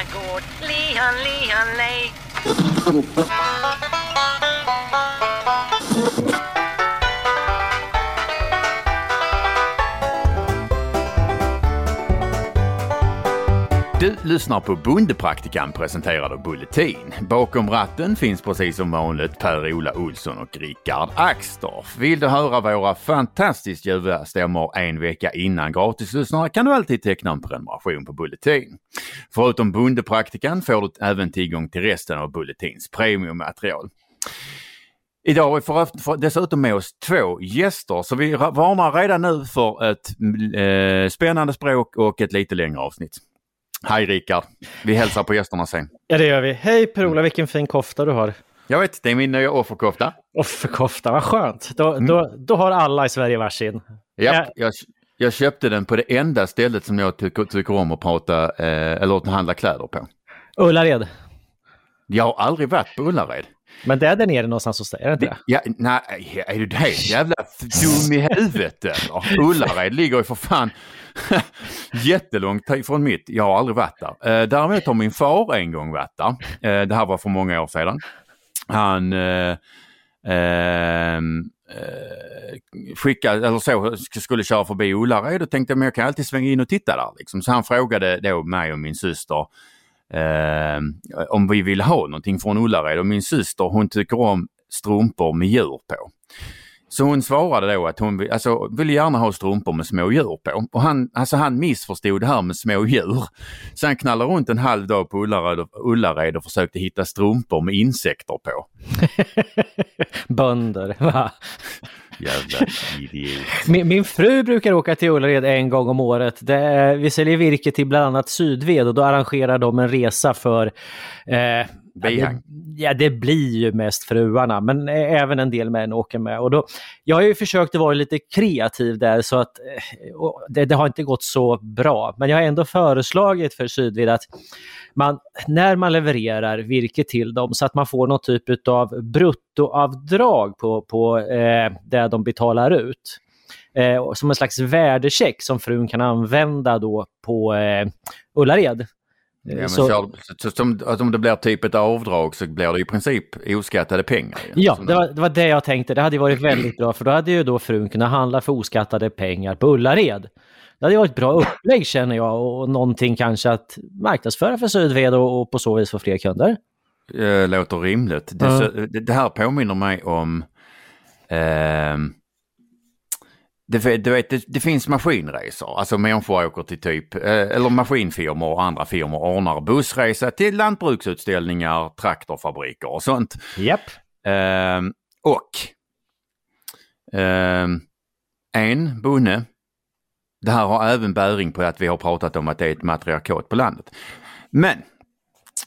my god, Leon, Leon, Lay. Du lyssnar på Bondepraktikan presenterad av Bulletin. Bakom ratten finns precis som vanligt Per-Ola Olsson och Rickard Axdorff. Vill du höra våra fantastiskt ljuva stämmor en vecka innan gratislyssnare kan du alltid teckna en prenumeration på Bulletin. Förutom Bondepraktikan får du även tillgång till resten av Bulletins premiummaterial. Idag har vi dessutom med oss två gäster så vi varnar redan nu för ett eh, spännande språk och ett lite längre avsnitt. Hej Rickard! Vi hälsar på gästerna sen. Ja det gör vi. Hej Per-Ola, vilken fin kofta du har. Jag vet, det är min nya offerkofta. Offerkofta, vad skönt. Då, mm. då, då har alla i Sverige varsin. Ja, jag, jag köpte den på det enda stället som jag tycker, tycker om att prata eh, eller att handla kläder på. Ullared? Jag har aldrig varit på Ullared. Men det är där nere någonstans hos dig, är det inte det? Ja, nej, är du helt jävla dum i huvudet eller? Ullared ligger ju för fan jättelångt ifrån mitt. Jag har aldrig varit där. Eh, däremot har min far en gång varit där. Eh, det här var för många år sedan. Han eh, ehm, eh, skickade, eller så, skulle köra förbi Ullared och tänkte men jag kan alltid svänga in och titta där. Liksom. Så han frågade då mig och min syster eh, om vi vill ha någonting från Ullared och min syster hon tycker om strumpor med djur på. Så hon svarade då att hon alltså, ville gärna ha strumpor med små djur på. Och han, alltså han missförstod det här med små djur. Så han knallade runt en halv dag på Ullared och, Ullared och försökte hitta strumpor med insekter på. Bönder, va? Jävla idiot. Min, min, fru brukar åka till Ullared en gång om året. Det, vi säljer virke till bland annat Sydved och då arrangerar de en resa för eh, Bihang? Ja, det blir ju mest fruarna, men även en del män åker med. Och då, jag har ju försökt att vara lite kreativ där så att eh, det, det, har inte gått så bra. Men jag har ändå föreslagit för Sydvid att man, när man levererar virke till dem så att man får någon typ av bruttoavdrag på, på eh, det de betalar ut. Eh, som en slags värdecheck som frun kan använda då på eh, Ullared. Ja, men så, så, så, som, att om det blir typ ett avdrag så blir det i princip oskattade pengar. Ja, det var, det var det jag tänkte. Det hade varit väldigt bra för då hade ju då frun kunnat handla för oskattade pengar på Ullared. Det hade varit ett bra upplägg känner jag och någonting kanske att marknadsföra för Sydved och, och på så vis få fler kunder. Det låter rimligt. Det, mm. det här påminner mig om eh, det, du vet, det, det, finns maskinresor, alltså människor åker till typ, eh, eller maskinfirmor och andra firmor ordnar bussresa till lantbruksutställningar, traktorfabriker och sånt. Japp. Eh, och eh, en bonde, det här har även bäring på att vi har pratat om att det är ett matriarkat på landet. Men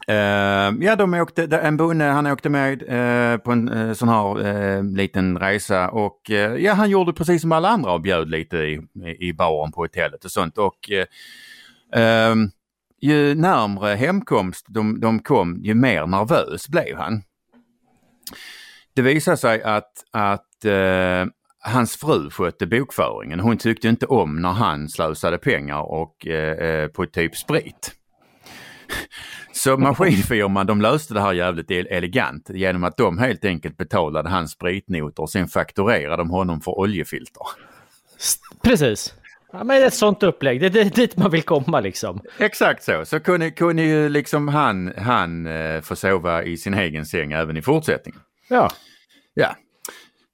Uh, ja, de åkte, en bonde han åkte med uh, på en uh, sån här uh, liten resa och ja, han gjorde precis som alla andra och bjöd lite i, i baren på hotellet och sånt. Och ehm, ju närmre hemkomst de, de kom, ju mer nervös blev han. Det visade sig att, att hans fru skötte bokföringen. Hon tyckte inte om när han slösade pengar och, på typ sprit. Så maskinfirman de löste det här jävligt elegant genom att de helt enkelt betalade hans spritnotor och sen fakturerade de honom för oljefilter. Precis. Ja, men ett sånt upplägg, det är dit man vill komma liksom. Exakt så, så kunde, kunde ju liksom han, han eh, få sova i sin egen säng även i fortsättningen. Ja. Ja.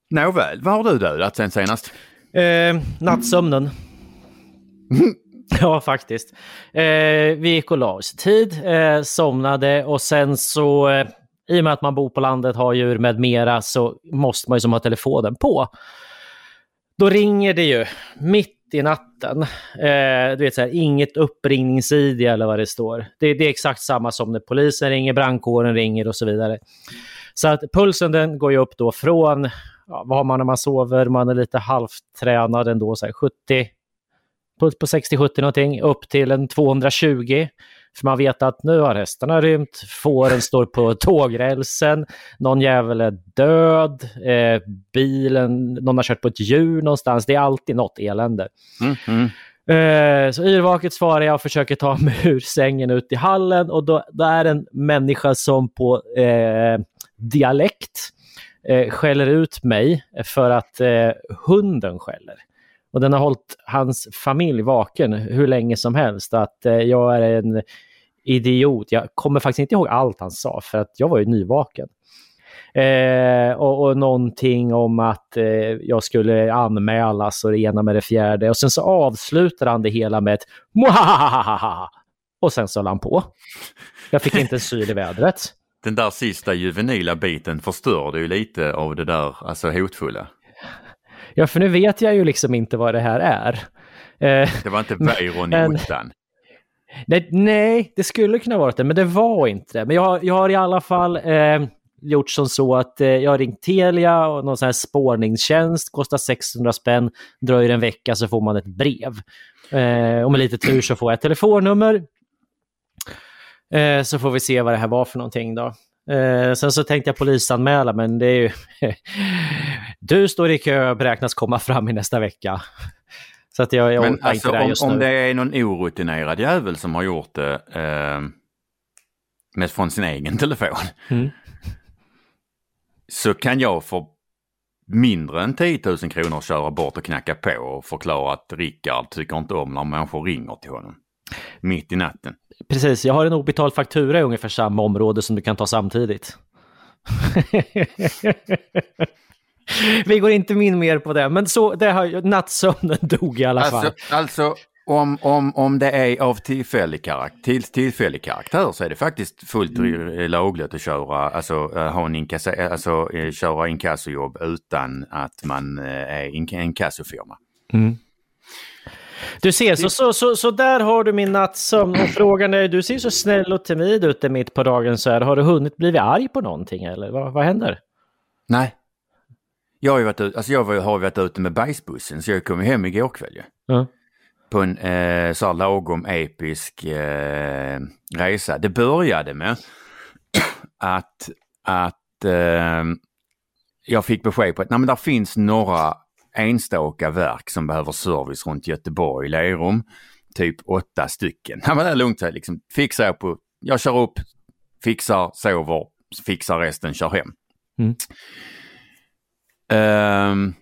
Nåväl, vad har du dödat sen senast? Eh, nattsömnen. Ja, faktiskt. Eh, vi gick och la oss tid, eh, somnade och sen så, eh, i och med att man bor på landet, har djur med mera, så måste man ju som ha telefonen på. Då ringer det ju mitt i natten. Eh, du vet så här, inget uppringningsid eller vad det står. Det, det, är exakt samma som när polisen ringer, brandkåren ringer och så vidare. Så att pulsen den går ju upp då från, ja, vad har man när man sover, man är lite halvtränad ändå, så här 70 på, på 60-70 någonting, upp till en 220. För man vet att nu har hästarna rymt, fåren står på tågrälsen, någon jävel är död, eh, bilen, någon har kört på ett djur någonstans. Det är alltid något elände. Mm, mm. Eh, så yrvaket svarar jag och försöker ta mig ur sängen ut i hallen och då, då är en människa som på eh, dialekt eh, skäller ut mig för att eh, hunden skäller. Och den har hållit hans familj vaken hur länge som helst. Att eh, jag är en idiot. Jag kommer faktiskt inte ihåg allt han sa för att jag var ju nyvaken. Eh, och, och någonting om att eh, jag skulle anmälas och det ena med det fjärde. Och sen så avslutar han det hela med ett Mwahahaha! Och sen så la han på. Jag fick inte en syl i vädret. Den där sista juvenila biten förstörde ju lite av det där alltså hotfulla. Ja, för nu vet jag ju liksom inte vad det här är. Eh, Det var inte Weiron i ottan. nej, nej, det skulle kunna vara det, men det var inte det. Men jag, har- jag har i alla fall eh, gjort som så att eh, jag har ringt Telia och någon sån här spårningstjänst, kostar 600 spänn, dröjer en vecka så får man ett brev. Eh, och med lite tur så får jag ett telefonnummer. Eh, så får vi se vad det här var för någonting då. Eh, sen så tänkte jag polisanmäla, men det är ju... du står i kö och beräknas komma fram i nästa vecka. Så att jag, jag Men alltså inte det om, just om nu. det är någon orutinerad jävel som har gjort det eh, med från sin egen telefon. Mm. Så kan jag för mindre än 10 000 kronor köra bort och knacka på och förklara att Rickard tycker inte om när människor ringer till honom. Mitt i natten. Precis, jag har en obetald faktura i ungefär samma område som du kan ta samtidigt. Vi går inte in mer på det, men så, det har, nattsömnen dog i alla fall. Alltså, alltså om, om, om det är av tillfällig, karak till, tillfällig karaktär så är det faktiskt fullt Mm. lagligt att köra, alltså, eh, ha en inkassa, alltså eh, köra inkassojobb utan att man eh, är inkassofirma. Du ser, så, så, så, så där har du min nattsömn. Och frågan är, du ser så snäll och timid ut mitt på dagen så här. Har du hunnit blivit arg på någonting eller vad, vad händer? Nej. Jag har ju varit, alltså jag har varit ute med bajsbussen så jag kom hem igår kväll ju. Ja. På en eh, så här lagom episk eh, resa. Det började med att, att eh, jag fick besked på att nej, men där finns några enstaka verk som behöver service runt Göteborg, Lerum. Typ åtta stycken. Ja, men det är lugnt, här, liksom, fixar jag på, jag kör upp, fixar, sover, fixar resten, kör hem. Mm. Ehm,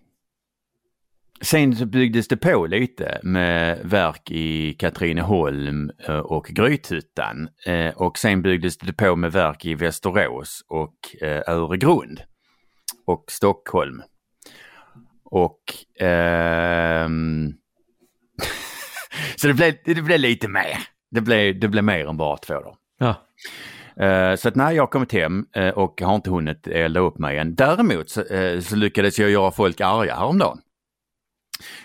sen byggdes det på lite med verk i Katrineholm eh, och Grythyttan. Eh, och sen byggdes det på med verk i Västerås och eh, Öregrund och Stockholm. Och ehm, så det blev, det blev lite mer. Det blev, det blev mer än bara två dagar. Ja. Eh, Så att när jag kommit hem eh, och har inte hunnit elda upp mig än. Däremot så, eh, så lyckades jag göra folk arga häromdagen.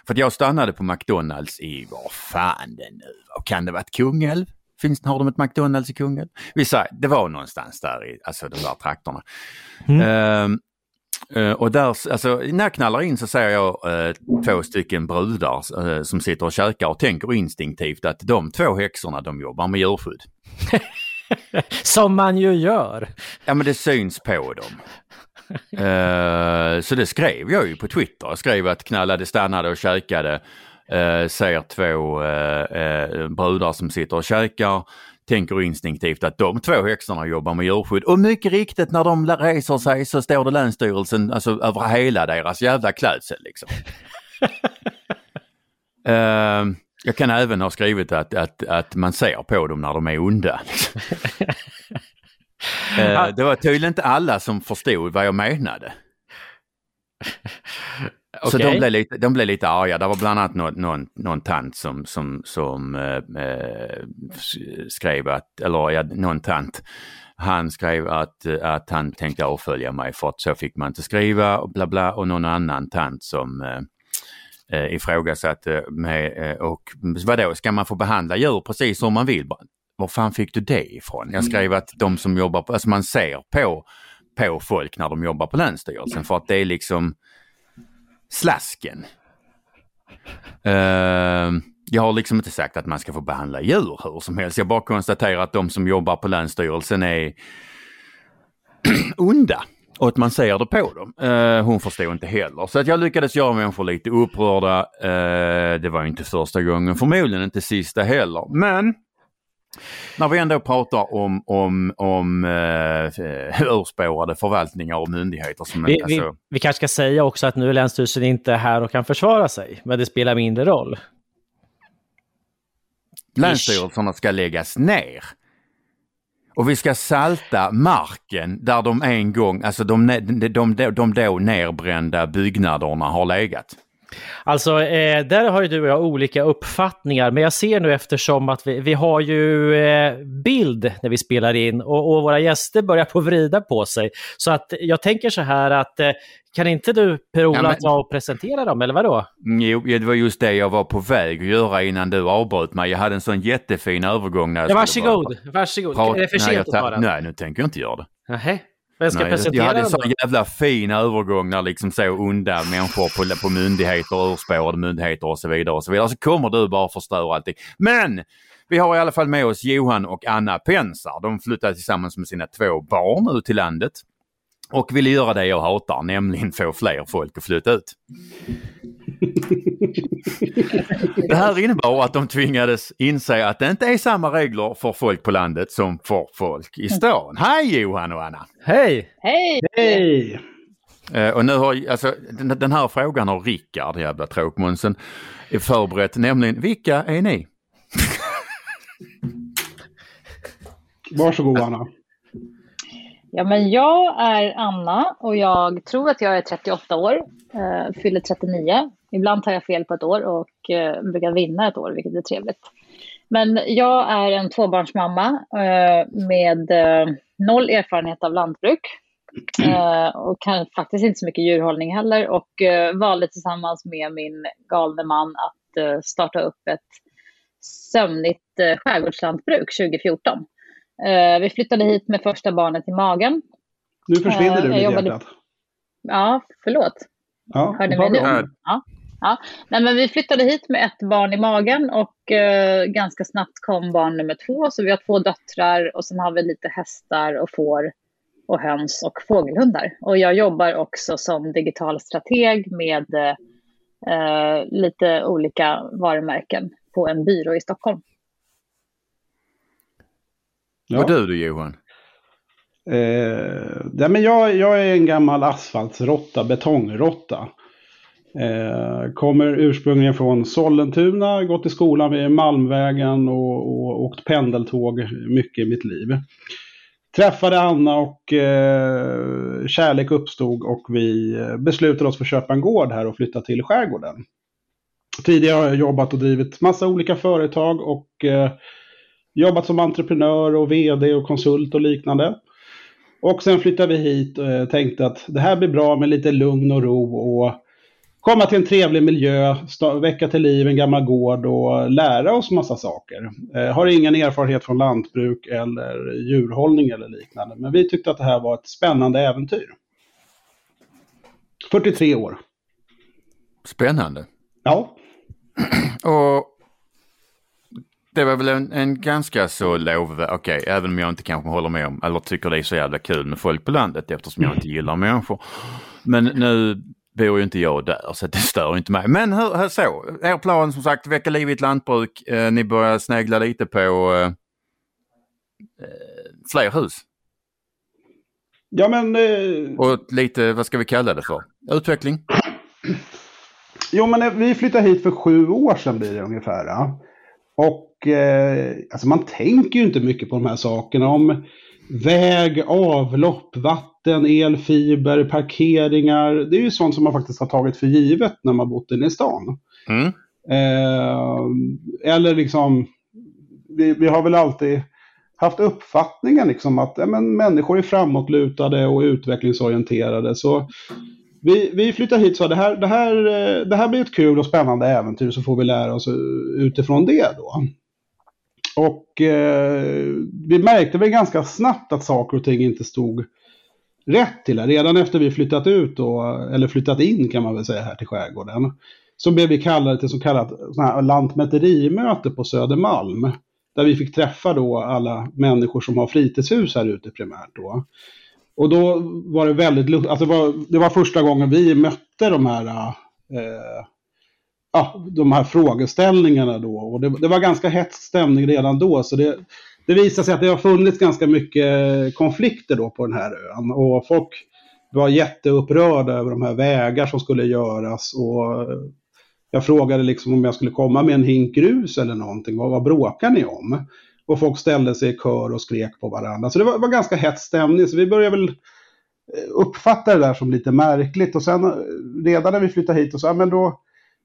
För att jag stannade på McDonalds i, vad fan det nu var, kan det varit Kungälv? Finns, har de ett McDonalds i Kungälv? Vi sa, det var någonstans där i, alltså de där trakterna. Ehm, eh, och där, alltså när jag knallar in så ser jag eh, två stycken brudar eh, som sitter och käkar och tänker instinktivt att de två häxorna de jobbar med djurskydd. Som man ju gör. Ja men det syns på dem. Så det skrev jag ju på Twitter. Jag skrev att knallade, stannade och käkade. Uh, ser två brudar som sitter och käkar. Tänker instinktivt att de två häxorna jobbar med djurskydd. Och mycket riktigt när de reser sig så står det Länsstyrelsen alltså, över hela deras jävla klädsel. Liksom. Eh, jag kan även ha skrivit att, att, att man ser på dem när de är onda. Eh, det var tydligen inte alla som förstod vad jag menade. Så Okej. de blev, lite, de blev lite arga. Det var bland annat någon, någon, någon tant som, som, som eh, eh, skrev att, eller ja, någon tant, han skrev att, att han tänkte avfölja mig för att så fick man inte skriva och bla bla och någon annan tant som eh, eh, ifrågasatte med, eh, och vadå, ska man få behandla djur precis som man vill? Var fan fick du det ifrån? Jag skrev att de som jobbar på, alltså man ser på, på folk när de jobbar på Länsstyrelsen för att det är liksom slasken. Uh, jag har liksom inte sagt att man ska få behandla djur hur som helst. Jag bara konstaterar att de som jobbar på Länsstyrelsen är onda. Och att man ser det på dem. Uh, hon förstod inte heller. Så att jag lyckades göra människor lite upprörda. Uh, det var inte första gången, förmodligen inte sista heller. Men när vi ändå pratar om, om, om eh, urspårade förvaltningar och myndigheter. Som Vi, vi, alltså, vi kanske ska säga också att nu är Länsstyrelsen inte här och kan försvara sig, men det spelar mindre roll. länsstyrelserna ska läggas ner. Och vi ska salta marken där de en gång, alltså de, de, de, de då nerbrända byggnaderna har legat. Alltså, eh, där har ju du och jag olika uppfattningar, men jag ser nu eftersom att vi, vi har ju eh, bild när vi spelar in och, och, våra gäster börjar på vrida på sig. Så att jag tänker så här att eh, kan inte du Per-Ola ja, men... ta och presentera dem, eller vadå? Jo, det var just det jag var på väg att göra innan du avbröt mig. Jag hade en sån jättefin övergång. När jag ja, varsågod, varsågod. Prata... Är det för sent att ta den? Nej, nu tänker jag inte göra det. Nähä. Vem ska Nej, presentera jag hade en sån jävla fin övergång när liksom så onda människor på, på myndigheter, urspårade myndigheter och så vidare och så vidare. Så kommer du bara förstöra allting. Men vi har i alla fall med oss Johan och Anna Pensar. De flyttade tillsammans med sina två barn ut till landet och ville göra det jag hatar, nämligen få fler folk att flytta ut. Det här innebar att de tvingades inse att det inte är samma regler för folk på landet som för folk i stan. Hej Johan och Anna! Hej! Hej! Hej! Eh, och nu har, alltså, den, den här frågan har Rickard, jävla tråkmånsen, förberett, nämligen vilka är ni? Varsågod Anna. Ja, men jag är Anna och jag tror att jag är 38 år, eh, fyller 39. Ibland tar jag fel på ett år och eh, brukar vinna ett år, vilket är trevligt. Men jag är en tvåbarnsmamma eh, med eh, noll erfarenhet av lantbruk eh, och kan faktiskt inte så mycket djurhållning heller och eh, valde tillsammans med min galne man att eh, starta upp ett sömnigt eh, skärgårdslantbruk 2014. Eh, vi flyttade hit med första barnet i magen. Nu försvinner Eh, du mitt jobbade- hjärtat. Ja, förlåt. Ja, Hör ni mig nu? Ja. Ja. Nej, men vi flyttade hit med ett barn i magen och eh, ganska snabbt kom barn nummer två. Så vi har två döttrar och sen har vi lite hästar och får och höns och fågelhundar. Och jag jobbar också som digital strateg med eh, lite olika varumärken på en byrå i Stockholm. Ja. Och du då Johan? Eh, ja, men jag, jag är en gammal asfaltsrotta, betongrotta. Eh, kommer ursprungligen från Sollentuna, gått i skolan vid Malmvägen och, och åkt pendeltåg mycket i mitt liv. Träffade Anna och eh, kärlek uppstod och vi beslutade oss för att köpa en gård här och flytta till skärgården. Tidigare har jag jobbat och drivit massa olika företag och eh, jobbat som entreprenör och vd och konsult och liknande. Och sen flyttade vi hit och eh, tänkte att det här blir bra med lite lugn och ro och komma till en trevlig miljö, väcka till liv en gammal gård och lära oss massa saker. Eh, har ingen erfarenhet från lantbruk eller djurhållning eller liknande, men vi tyckte att det här var ett spännande äventyr. 43 år. Spännande. Ja, Och det var väl en, en ganska så lovvärd, okej, även om jag inte kanske håller med om, eller tycker det är så jävla kul med folk på landet eftersom jag inte gillar människor. Men nu bor ju inte jag där så det stör inte mig. Men hur, hur så, er plan som sagt, väcka liv i ett lantbruk, eh, ni börjar snegla lite på eh, fler hus. ja men eh, Och lite, vad ska vi kalla det för? Utveckling? Jo, men eh, vi flyttade hit för sju år sedan blir det ungefär. ja. Och alltså man tänker ju inte mycket på de här sakerna. Om väg, avlopp, vatten, elfiber, parkeringar. Det är ju sånt som man faktiskt har tagit för givet när man bott inne i stan. Mm. Eh, eller liksom, vi, vi har väl alltid haft uppfattningen liksom att ja, men, människor är framåtlutade och utvecklingsorienterade. Så vi, vi flyttar hit så det här, det, här, eh, det här blir ett kul och spännande äventyr så får vi lära oss eh, utifrån det då. Och eh, vi märkte väl ganska snabbt att saker och ting inte stod rätt till. Redan efter vi flyttat ut, då, eller flyttat in kan man väl säga här till skärgården, så blev vi kallade till så kallat lantmäterimöte på Södermalm. Där vi fick träffa då alla människor som har fritidshus här ute primärt då. Och då var det väldigt alltså det, var, det var första gången vi mötte de här, eh, ja, de här frågeställningarna då. Och det, det var ganska hett stämning redan då. Så det, det visade sig att det har funnits ganska mycket konflikter då på den här ön. Och folk var jätteupprörda över de här vägar som skulle göras. Och jag frågade liksom om jag skulle komma med en hink grus eller någonting. Vad, vad bråkar ni om? Och folk ställde sig i kör och skrek på varandra. Så det var, var ganska hett stämning. Så vi började väl eh, uppfatta det där som lite märkligt. Och sen eh, redan när vi flyttade hit och så, ja, men då,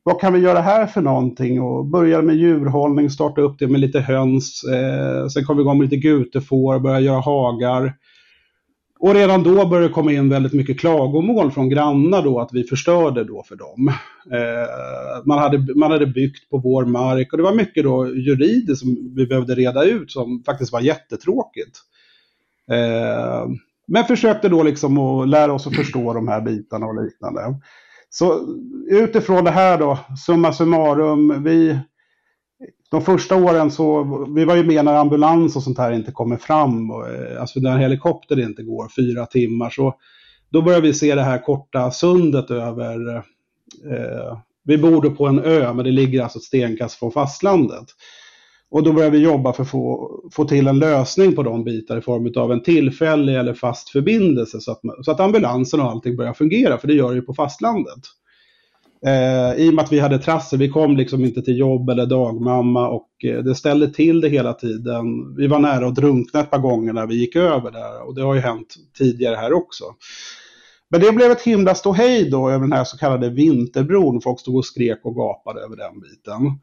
vad kan vi göra här för någonting? Och började med djurhållning, starta upp det med lite höns. Eh, sen kom vi igång med lite gutefår, började göra hagar. Och redan då började det komma in väldigt mycket klagomål från grannar då att vi förstörde då för dem. Eh, man, hade, man hade byggt på vår mark och det var mycket då juridiskt som vi behövde reda ut som faktiskt var jättetråkigt. Eh, men försökte då liksom att lära oss att förstå de här bitarna och liknande. Så utifrån det här då, summa summarum, vi, de första åren så, vi var ju med när ambulans och sånt här inte kommer fram, och, eh, alltså när helikopter inte går fyra timmar, så då börjar vi se det här korta sundet över, eh, vi bor då på en ö, men det ligger alltså ett stenkast från fastlandet. Och då börjar vi jobba för att få, få till en lösning på de bitar i form av en tillfällig eller fast förbindelse så att, så att ambulansen och allting börjar fungera, för det gör det ju på fastlandet. Eh, I och med att vi hade trassel, vi kom liksom inte till jobb eller dagmamma och eh, det ställde till det hela tiden. Vi var nära att drunkna ett par gånger när vi gick över där och det har ju hänt tidigare här också. Men det blev ett himla ståhej då över den här så kallade vinterbron. Folk stod och skrek och gapade över den biten.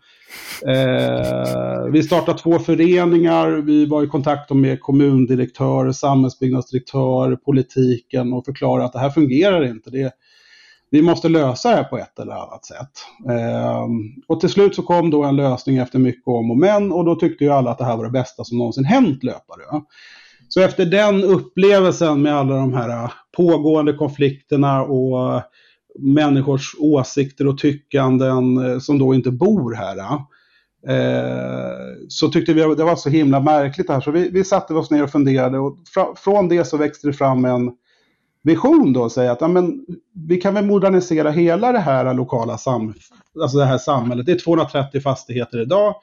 Eh, vi startade två föreningar. Vi var i kontakt med kommundirektör, samhällsbyggnadsdirektör, politiken och förklarade att det här fungerar inte. Det, vi måste lösa det här på ett eller annat sätt. Eh, och till slut så kom då en lösning efter mycket om och men och då tyckte ju alla att det här var det bästa som någonsin hänt löpare. Så efter den upplevelsen med alla de här äh, pågående konflikterna och människors åsikter och tyckanden äh, som då inte bor här. Äh, så tyckte vi att det var så himla märkligt här så vi, vi satte oss ner och funderade och fra, från det så växte det fram en vision då och säga att ja, men, vi kan väl modernisera hela det här lokala sam, alltså det här samhället. Det är 230 fastigheter idag.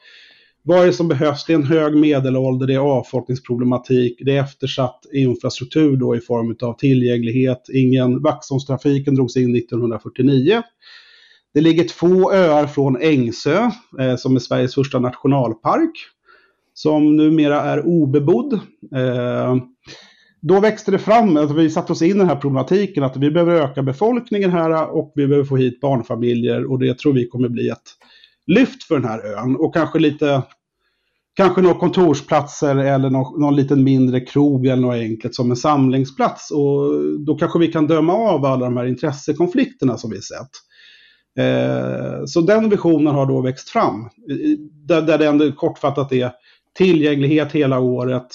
Vad är det som behövs? Det är en hög medelålder, det är avfolkningsproblematik, det är eftersatt infrastruktur då i form av tillgänglighet. Ingen Vaxholmstrafiken drogs in 1949. Det ligger två öar från Ängsö, eh, som är Sveriges första nationalpark, som numera är obebodd. Eh, då växte det fram, att vi satte oss in i den här problematiken att vi behöver öka befolkningen här och vi behöver få hit barnfamiljer och det tror vi kommer bli ett lyft för den här ön och kanske lite Kanske några kontorsplatser eller någon, någon liten mindre krog eller något enkelt som en samlingsplats. Och då kanske vi kan döma av alla de här intressekonflikterna som vi sett. Eh, så den visionen har då växt fram. Där, där det ändå kortfattat är tillgänglighet hela året,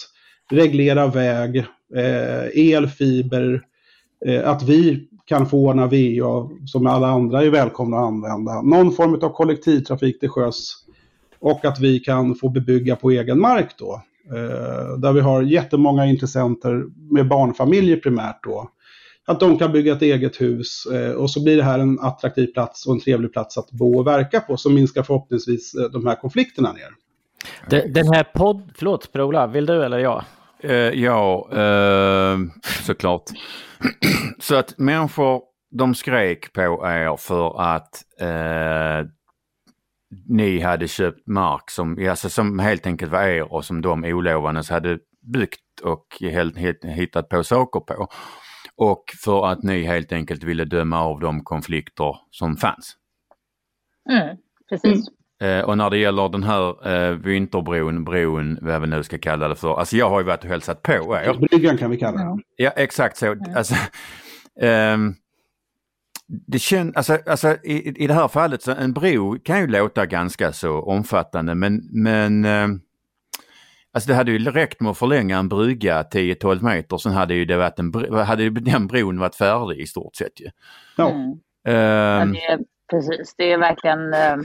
reglera väg, eh, elfiber, eh, att vi kan få ordna VA som alla andra är välkomna att använda. Någon form av kollektivtrafik till sjöss och att vi kan få bebygga på egen mark då. Eh, där vi har jättemånga intressenter med barnfamiljer primärt då. Att de kan bygga ett eget hus eh, och så blir det här en attraktiv plats och en trevlig plats att bo och verka på som minskar förhoppningsvis eh, de här konflikterna ner. Den, den här podd... Förlåt, Per-Ola, vill du eller jag? Uh, ja, uh, såklart. Så att människor, de skrek på er för att uh, ni hade köpt mark som, alltså som helt enkelt var er och som de olovandes hade byggt och helt, helt, hittat på saker på. Och för att ni helt enkelt ville döma av de konflikter som fanns. Mm, precis. Eh, och när det gäller den här eh, vinterbron, bron, vad vi nu ska kalla det för. Alltså jag har ju varit och hälsat på er. Bryggan kan vi kalla den. Ja, exakt så. Alltså, ehm, det känns, alltså, alltså i, i det här fallet så en bro kan ju låta ganska så omfattande men, men ehm, Alltså det hade ju räckt med att förlänga en brygga 10-12 meter, sen hade ju det varit en, hade ju den bron varit färdig i stort sett ju. Ja. Mm. Ja, det är, precis, det är verkligen eh,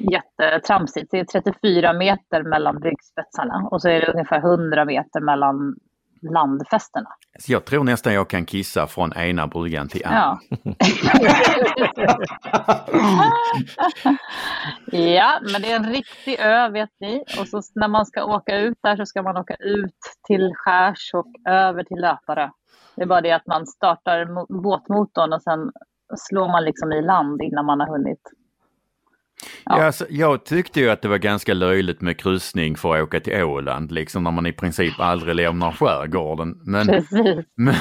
jättetramsigt. Det är 34 meter mellan bryggspetsarna och så är det ungefär 100 meter mellan landfästena. Så jag tror nästan jag kan kissa från ena bryggan till andra. Ja. ja, men det är en riktig ö vet ni. Och så när man ska åka ut där så ska man åka ut till Skärs och över till Löparö. Det är bara det att man startar mo- båtmotorn och sen slår man liksom i land innan man har hunnit. Ja. Alltså, jag tyckte ju att det var ganska löjligt med kryssning för att åka till Åland, liksom när man i princip aldrig lämnar skärgården. Men, Precis. men,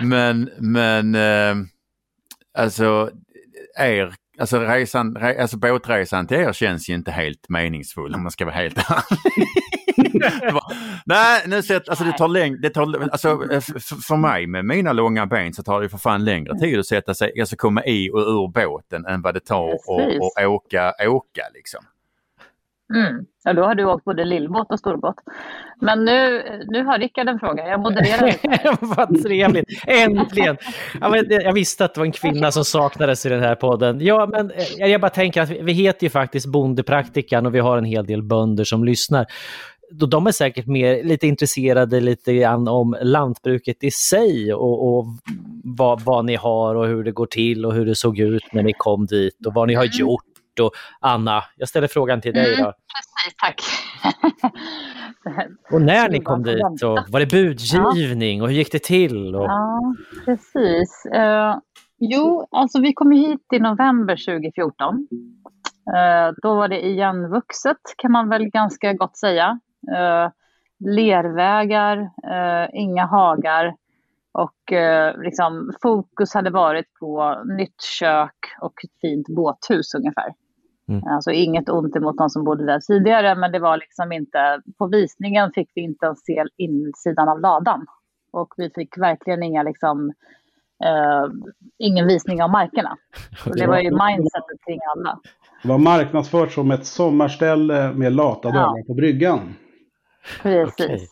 men, men eh, alltså, er, alltså, resan, re, alltså båtresan till er känns ju inte helt meningsfull om man ska vara helt ärlig. Nej, nu sett, alltså det tar längre, det tar, alltså eh, för mig med mina långa ben så tar det för fan längre tid att sätta sig, alltså komma i och ur båten än vad det tar att åka, åka liksom. Mm. Ja, då har du åkt både lillbåt och storbåt. Men nu, nu har Rickard en fråga. Jag modererar lite. Vad trevligt! Äntligen! Ja, men det- jag visste att det var en kvinna som saknades i den här podden. Ja, men eh, jag bara tänker att vi, vi heter ju faktiskt Bondepraktikan och vi har en hel del bönder som lyssnar. Då De är säkert mer lite intresserade lite grann om lantbruket i sig och, och vad, vad ni har och hur det går till och hur det såg ut när ni kom dit och vad ni har gjort. Och Anna, jag ställer frågan till dig då. Precis, tack. Och när ni kom dit, och var det budgivning och hur gick det till? Och... Ja, precis. Eh, jo, alltså vi kom hit i november 2014. Eh, då var det igenvuxet kan man väl ganska gott säga. Eh, lervägar, eh, inga hagar och eh, liksom, fokus hade varit på nytt kök och ett fint båthus ungefär. Mm. Alltså inget ont emot någon som bodde där tidigare men det var liksom inte, på visningen fick vi inte ens se insidan av ladan. Och vi fick verkligen inga liksom, eh, ingen visning av markerna. Så det var ju mindsetet kring alla. Det var marknadsfört som ett sommarställe med lata dagar på bryggan. Precis. Okej.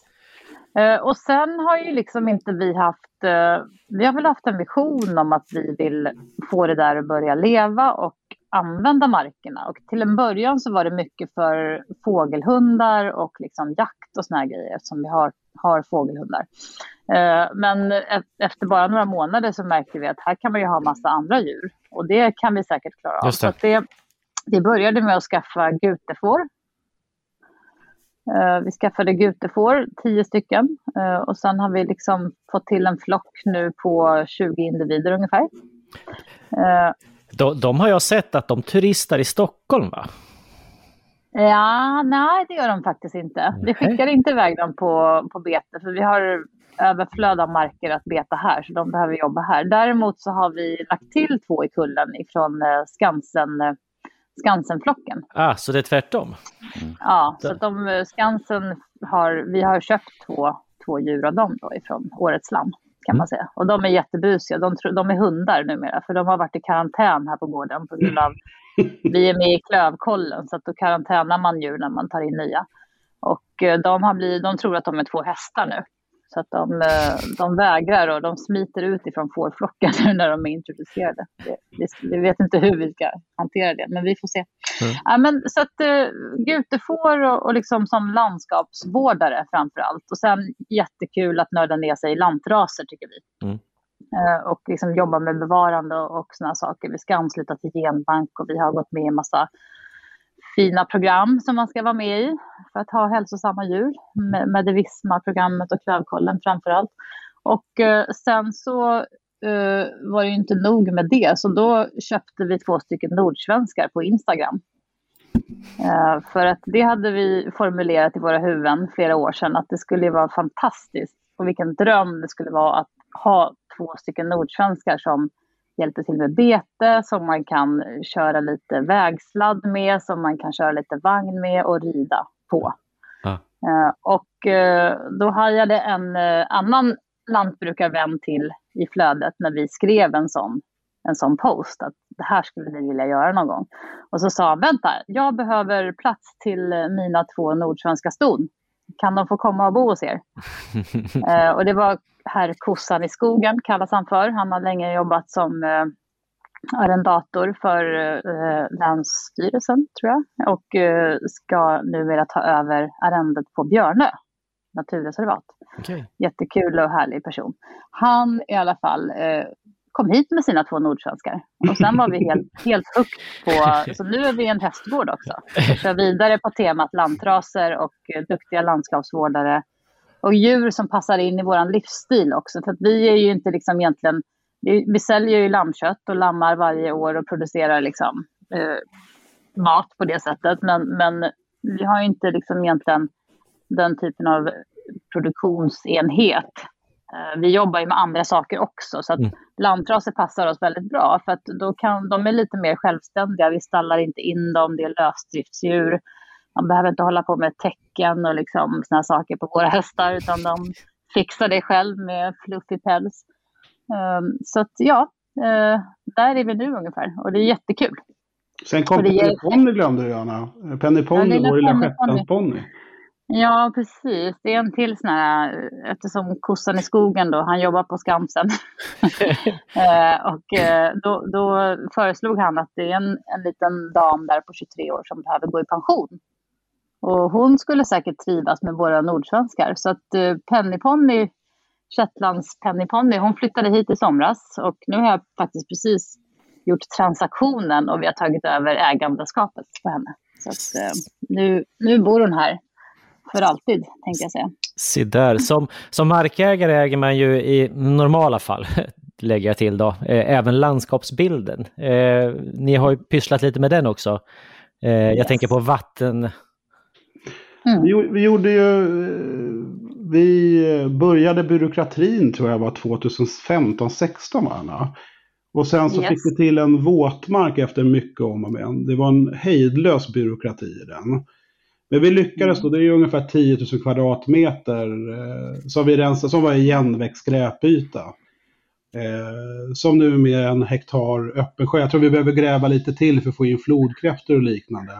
Eh, och sen har ju liksom inte vi haft, eh, vi har väl haft en vision om att vi vill få det där att börja leva och använda markerna. Och till en början så var det mycket för fågelhundar och liksom jakt och såna här grejer eftersom vi har, har fågelhundar. Eh, men e- efter bara några månader så märkte vi att här kan man ju ha massa andra djur och det kan vi säkert klara av. Just det. Så det, det började med att skaffa gutefår Vi skaffade gutefår, tio stycken. Eh, Och sen har vi liksom fått till en flock nu på 20 individer ungefär. Eh, De, de har jag sett att de turistar i Stockholm va? Ja, nej det gör de faktiskt inte. Vi skickar inte iväg dem på, på bete för vi har överflöd av marker att beta här så de behöver jobba här. Däremot så har vi lagt till två i kullen ifrån eh, Skansen, eh, Skansenflocken. Ah, så det är tvärtom? Ja, så att de, eh, Skansen har, vi har köpt två, två djur av dem då ifrån Årets lamm kan man säga. Och de är jättebusiga, de, de är hundar numera för de har varit i karantän här på gården på grund av, vi är med i klövkollen så att då karantänar man djur när man tar in nya. Och eh, de, har blivit, de tror att de är två hästar nu. Så att de, eh, de vägrar och de smiter ut ifrån fårflocken nu när de är introducerade. Vi, vet inte hur vi ska hantera det, men vi får se. Mm. Ja, men, så att uh, gutefår och, och liksom som landskapsvårdare framför allt. Och sen jättekul att nörda ner sig i lantraser tycker vi. Mm. Eh, och liksom jobba med bevarande och, och sådana saker. Vi ska ansluta till genbank och vi har gått med i massa fina program som man ska vara med i för att ha hälsosamma djur. Med det Visma-programmet och Klövkollen framför allt. Och eh, sen så eh, var det ju inte nog med det, så då köpte vi två stycken nordsvenskar på Instagram. Eh, för att det hade vi formulerat i våra huvuden flera år sedan, att det skulle vara fantastiskt och vilken dröm det skulle vara att ha två stycken nordsvenskar som hjälper till med bete, som man kan köra lite vägsladd med, som man kan köra lite vagn med och rida på. Ja. Eh, och eh, då hajade en eh, annan lantbrukarvän till i flödet när vi skrev en sån, en sån post, att det här skulle vi vilja göra någon gång. Och så sa han, vänta, jag behöver plats till mina två nordsvenska ston. Kan de få komma och bo hos er? Eh, och det var herr Kossan i skogen, kallas han för. Han har länge jobbat som eh, arrendator för eh, Länsstyrelsen, tror jag. Och eh, ska numera ta över arrendet på Björnö. naturreservat. Okej. Jättekul och härlig person. Han i alla fall eh, kom hit med sina två nordsvenskar. Och sen var vi helt, helt hooked på, så nu är vi en hästgård också. Och kör vidare på temat lantraser och eh, duktiga landskapsvårdare. Och djur som passar in i vår livsstil också. För att vi är ju inte liksom egentligen, vi, vi säljer ju lammkött och lammar varje år och producerar liksom eh, mat på det sättet. Men, men vi har ju inte liksom egentligen den typen av produktionsenhet. Eh, Vi jobbar ju med andra saker också, så att Mm. lantraser passar oss väldigt bra för att då kan, de är lite mer självständiga. Vi stallar inte in dem, det är lösdriftsdjur. Man behöver inte hålla på med tecken och liksom såna saker på våra hästar, utan de fixar det själv med fluffig päls. Um, så att ja, eh, där är vi nu ungefär och det är jättekul. Sen kom Penny Ponny glömde du Anna. Penny Ponny, lilla vår lilla shetlandsponny. Ja, precis. Det är en till sån här, eftersom kossan i skogen då, han jobbar på Skansen. eh, och eh, då, då föreslog han att det är en, en liten dam där på 23 år som behöver gå i pension. Och hon skulle säkert trivas med våra nordsvenskar. Så att eh, Pennyponny, Shetlands Pennyponny, hon flyttade hit i somras. Och nu har jag faktiskt precis gjort transaktionen och vi har tagit över ägandeskapet på henne. Så att, eh, nu, nu bor hon här för alltid, tänkte jag säga. Se där. Som, som markägare äger man ju i normala fall, lägger jag till då, eh, även landskapsbilden. Eh, ni har ju pysslat lite med den också. Eh, jag Yes. tänker på vatten... Mm. Vi, vi gjorde ju... eh, Vi började byråkratin tror jag var 2015-16 va Anna? Och sen så Yes. fick vi till en våtmark efter mycket om och men. Det var en hejdlös byråkrati i den. Men vi lyckades då, det är ungefär 10 000 kvadratmeter eh, som vi rensade, som var igenväxt skräpyta. Eh, som nu är mer en hektar öppen sjö. Jag tror vi behöver gräva lite till för att få in flodkräftor och liknande.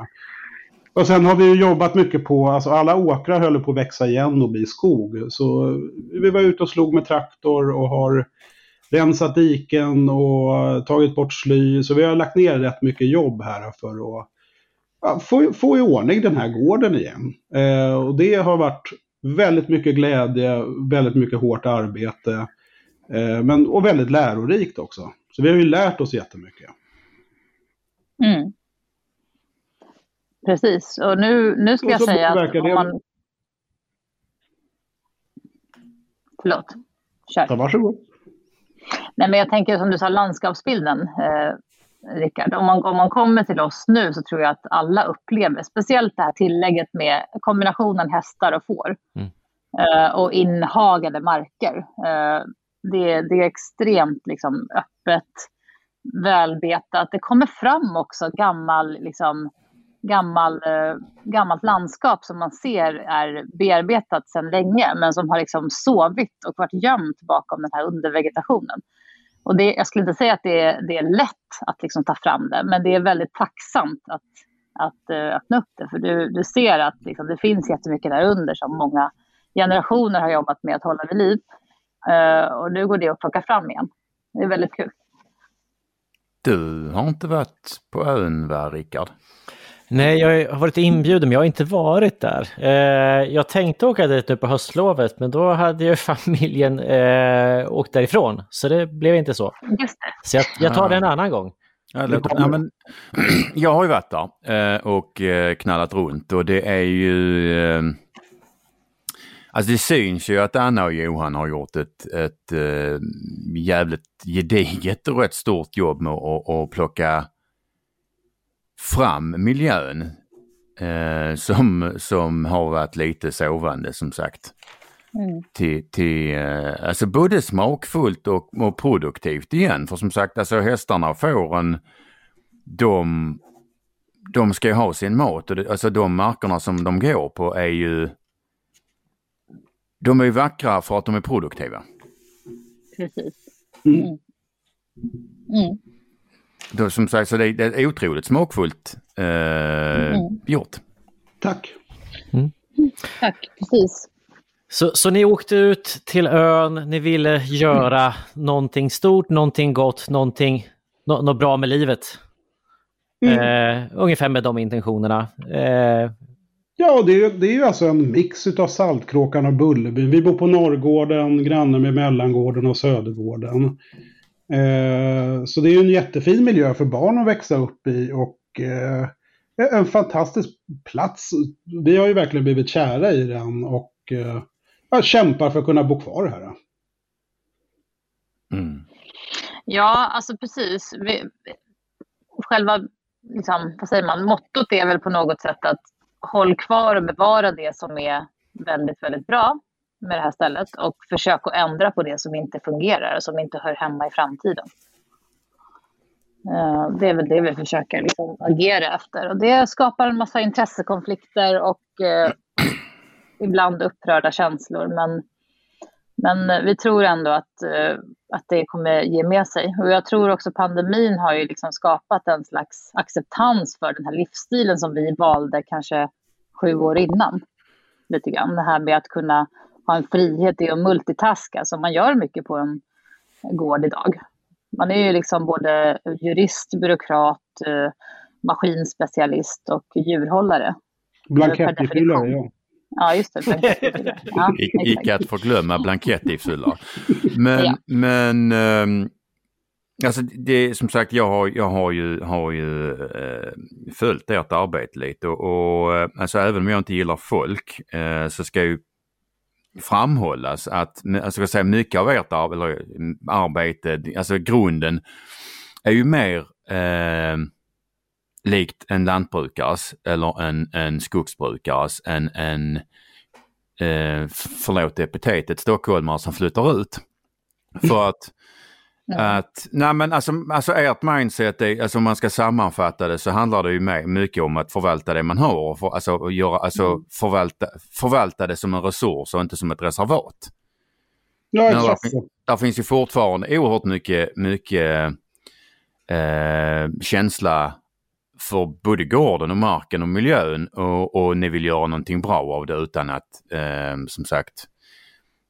Och sen har vi ju jobbat mycket på, alltså alla åkrar höll på att växa igen och bli skog. Så vi var ute och slog med traktor och har rensat diken och tagit bort sly. Så vi har lagt ner rätt mycket jobb här för att ja, få, få i ordning den här gården igen. Eh, och det har varit väldigt mycket glädje, väldigt mycket hårt arbete. Eh, men, och väldigt lärorikt också. Så vi har ju lärt oss jättemycket. Mm. Precis, och nu, nu ska jag säga att om det- man... Förlåt, kör. Ja, varsågod. Nej, men jag tänker som du sa, landskapsbilden, eh, Rickard. Om man, om man kommer till oss nu så tror jag att alla upplever, speciellt det här tillägget med kombinationen hästar och får Mm. eh, och inhagade marker. Eh, det, det är extremt liksom, öppet, välbetat. Det kommer fram också gammal, liksom, gammal, eh, gammalt landskap som man ser är bearbetat sedan länge men som har liksom sovit och varit gömt bakom den här undervegetationen. Och det, jag skulle inte säga att det är, det är lätt att liksom ta fram det, men det är väldigt tacksamt att, att uh, öppna upp det. För du, du ser att liksom, det finns jättemycket där under som många generationer har jobbat med att hålla vid liv. Uh, och nu går det att plocka fram igen. Det är väldigt kul. Du har inte varit på ön va, Rickard? Nej, jag har varit inbjuden men jag har inte varit där. Eh, jag tänkte åka dit nu på höstlovet men då hade ju familjen eh, åkt därifrån. Så det blev inte så. Just det. Så jag, jag tar det en annan gång. Ja, det låter, ja, men, jag har ju varit där eh, och eh, knallat runt och det är ju... Eh, alltså det syns ju att Anna och Johan har gjort ett, ett eh, jävligt gediget och rätt stort jobb med att att plocka fram miljön eh, som, som har varit lite sovande som sagt. Mm. Till, till eh, alltså både smakfullt och, och produktivt igen. För som sagt, alltså hästarna och fåren, de, de ska ju ha sin mat och det, alltså de markerna som de går på är ju de är ju vackra för att de är produktiva. Precis. Mm. Mm. Mm. Då, som sagt, så det, det är otroligt smakfullt eh, Mm. gjort. Tack. Tack, precis. Så, så ni åkte ut till ön, ni ville göra någonting stort, någonting gott, någonting nå, något bra med livet. Eh, ungefär med de intentionerna. Eh, Ja, det är, det är ju alltså en mix utav Saltkråkan och Bullerbyn. Vi bor på Norrgården, granne med Mellangården och Södergården. Eh, så det är ju en jättefin miljö för barn att växa upp i och eh, en fantastisk plats. Vi har ju verkligen blivit kära i den och eh, kämpar för att kunna bo kvar här. Mm. Ja, alltså precis. Vi, själva, liksom, vad säger man, mottot är väl på något sätt att håll kvar och bevara det som är väldigt, väldigt bra med det här stället och försök att ändra på det som inte fungerar och som inte hör hemma i framtiden. Eh, det är väl det vi försöker liksom agera efter och det skapar en massa intressekonflikter och eh, ibland upprörda känslor men, men eh, vi tror ändå att, eh, att det kommer ge med sig. Och jag tror också pandemin har ju liksom skapat en slags acceptans för den här livsstilen som vi valde kanske sju år innan. Lite grann. Det här med att kunna ha en frihet i att multitaska som man gör mycket på en gård idag. Man är ju liksom både jurist, byråkrat, eh, maskinspecialist och djurhållare. Blankettfyllare, ja. Ja, just det. Ja, Icke att förglömma blankettifyllare. Men, ja. men um, alltså det som sagt jag har, jag har ju, har ju uh, följt ert arbete lite och, och uh, alltså även om jag inte gillar folk uh, så ska ju framhållas att alltså jag säga, mycket av ert ar eller, arbete, alltså grunden är ju mer eh, likt en lantbrukares eller en, en skogsbrukares än en, eh, förlåt epitetet, stockholmare som flyttar ut. För att att, nej men alltså, alltså ert mindset, är, alltså om man ska sammanfatta det så handlar det ju mycket om att förvalta det man har. Och för, alltså, göra, alltså mm. förvalta, förvalta det som en resurs och inte som ett reservat. Ja, där, där finns ju fortfarande oerhört mycket, mycket eh, känsla för både gården och marken och miljön och, och ni vill göra någonting bra av det utan att, eh, som sagt,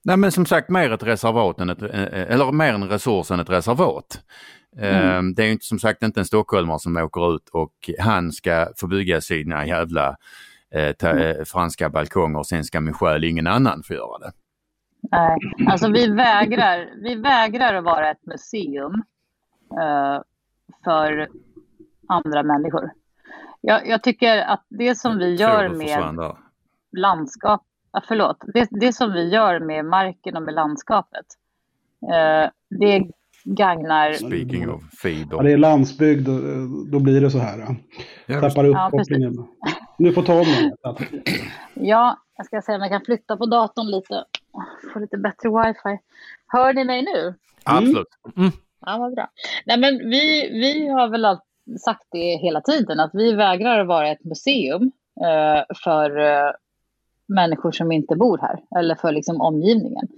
Nej men som sagt mer ett reservat än ett, eh, eh, eller mer en resurs än ett reservat. Mm. Det är inte som sagt inte en stockholmare som åker ut och han ska få bygga sina jävla eh, ta, mm. franska balkonger och sen ska min själ ingen annan få göra det. Nej, alltså vi vägrar, vi vägrar att vara ett museum eh, för andra människor. Jag, jag, tycker att det som vi gör med landskap ja, förlåt, det, det som vi gör med marken och med landskapet, eh, det gagnar... Speaking of feed. Ja, det är landsbygd, då blir det så här. Ja. Tappar upp ja, kopplingen. Nu får ta om Ja, jag ska se om jag kan flytta på datorn lite. Få lite bättre wifi. Hör ni mig nu? Absolut. Mm. Ja, vad bra. Nej, men vi, vi har väl sagt det hela tiden, att vi vägrar vara ett museum eh, för eh, människor som inte bor här eller för liksom omgivningen.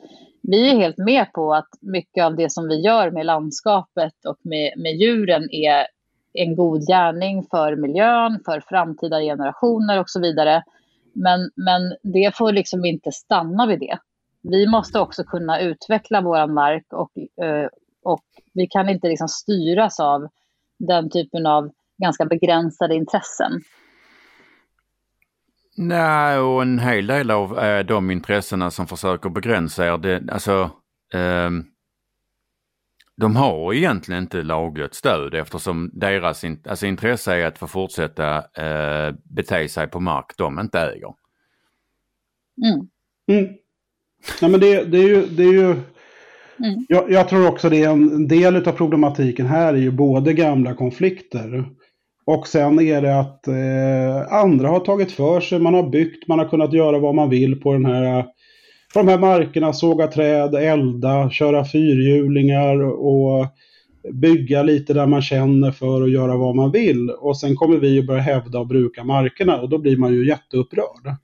Vi är helt med på att mycket av det som vi gör med landskapet och med, med djuren är en god gärning för miljön, för framtida generationer och så vidare. Men, men det får liksom inte stanna vid det. Vi måste också kunna utveckla vår mark och, eh, och vi kan inte liksom styras av den typen av ganska begränsade intressen. Nej, och en hel del av eh, de intressena som försöker begränsa er, det, alltså eh, de har egentligen inte lagligt stöd eftersom deras in, alltså intresse är att få fortsätta eh, bete sig på mark de inte äger. Mm. Mm. Ja, men det, det är ju, det är ju mm. jag, jag, tror också det är en del av problematiken här är ju både gamla konflikter och sen är det att eh, andra har tagit för sig, man har byggt, man har kunnat göra vad man vill på, den här, på de här markerna, såga träd, elda, köra fyrhjulingar och bygga lite där man känner för att göra vad man vill. Och sen kommer vi att börja hävda och bruka markerna och då blir man ju jätteupprörd.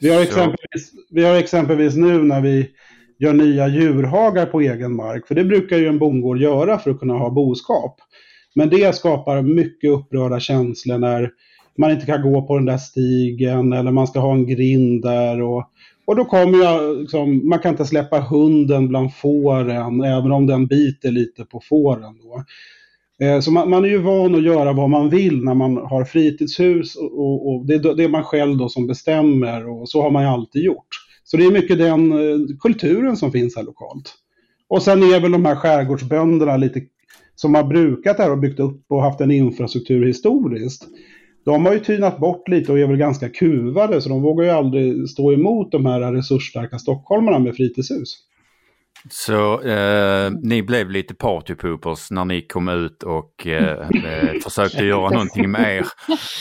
Vi har exempelvis, vi har exempelvis nu när vi gör nya djurhagar på egen mark, för det brukar ju en bondgård göra för att kunna ha boskap. Men det skapar mycket upprörda känslor när man inte kan gå på den där stigen eller man ska ha en grind där. Och, och då kommer jag, liksom, man kan inte släppa hunden bland fåren även om den biter lite på fåren. Då. Eh, så man, man är ju van att göra vad man vill när man har fritidshus och, och, och det, är det är man själv då som bestämmer och så har man ju alltid gjort. Så det är mycket den eh, kulturen som finns här lokalt. Och sen är väl de här skärgårdsbönderna lite som har brukat det här och byggt upp och haft en infrastruktur historiskt. De har ju tynat bort lite och är väl ganska kuvade så de vågar ju aldrig stå emot de här resursstarka stockholmarna med fritidshus. Så eh, ni blev lite partypoopers när ni kom ut och eh, eh, försökte göra någonting med er,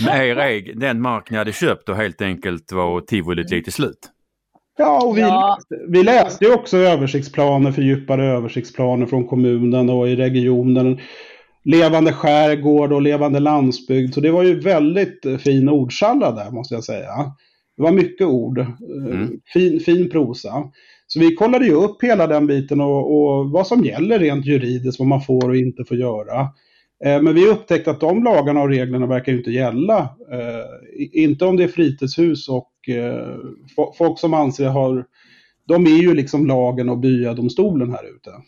med er egen, den mark ni hade köpt och helt enkelt var tivolit lite slut. Ja, och vi, Ja. läste, vi läste ju också översiktsplaner, fördjupade översiktsplaner från kommunen och i regionen. Levande skärgård och levande landsbygd. Så det var ju väldigt eh, fin ordsallad där måste jag säga. Det var mycket ord. eh, Mm. Fin, fin prosa. Så vi kollade ju upp hela den biten och, och vad som gäller rent juridiskt, vad man får och inte får göra. Eh, Men vi upptäckte att de lagarna och reglerna verkar inte gälla. Eh, Inte om det är fritidshus och eh, fo- folk som anser har... De är ju liksom lagen och byadomstolen här ute.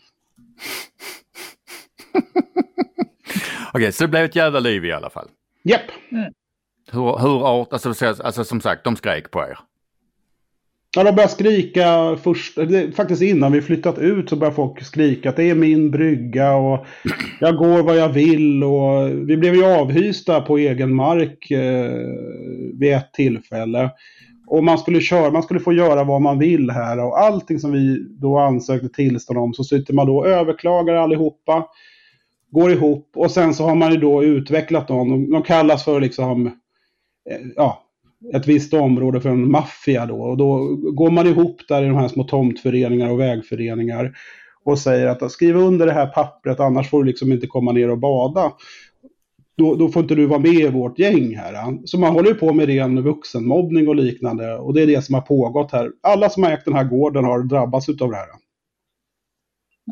Okej, så det blev ett jävla liv i alla fall. Japp. Hur, hur art, alltså, så- alltså som sagt, de skrek på er. Ja, de började skrika först, det, faktiskt innan vi flyttat ut så började folk skrika att det är min brygga och jag går vad jag vill och vi blev ju avhysta på egen mark eh, vid ett tillfälle. Och man skulle köra, man skulle få göra vad man vill här och allting som vi då ansökte tillstånd om så sitter man då och överklagar allihopa. Går ihop och sen så har man ju då utvecklat dem. De, de kallas för liksom, eh, ja, ett visst område för en maffia då. Och då går man ihop där i de här små tomtföreningar och vägföreningar och säger att skriv under det här pappret annars får du liksom inte komma ner och bada. Då, då får inte du vara med i vårt gäng här. Så man håller ju på med ren vuxenmobbning och liknande och det är det som har pågått här. Alla som har ägt den här gården har drabbats utav det här.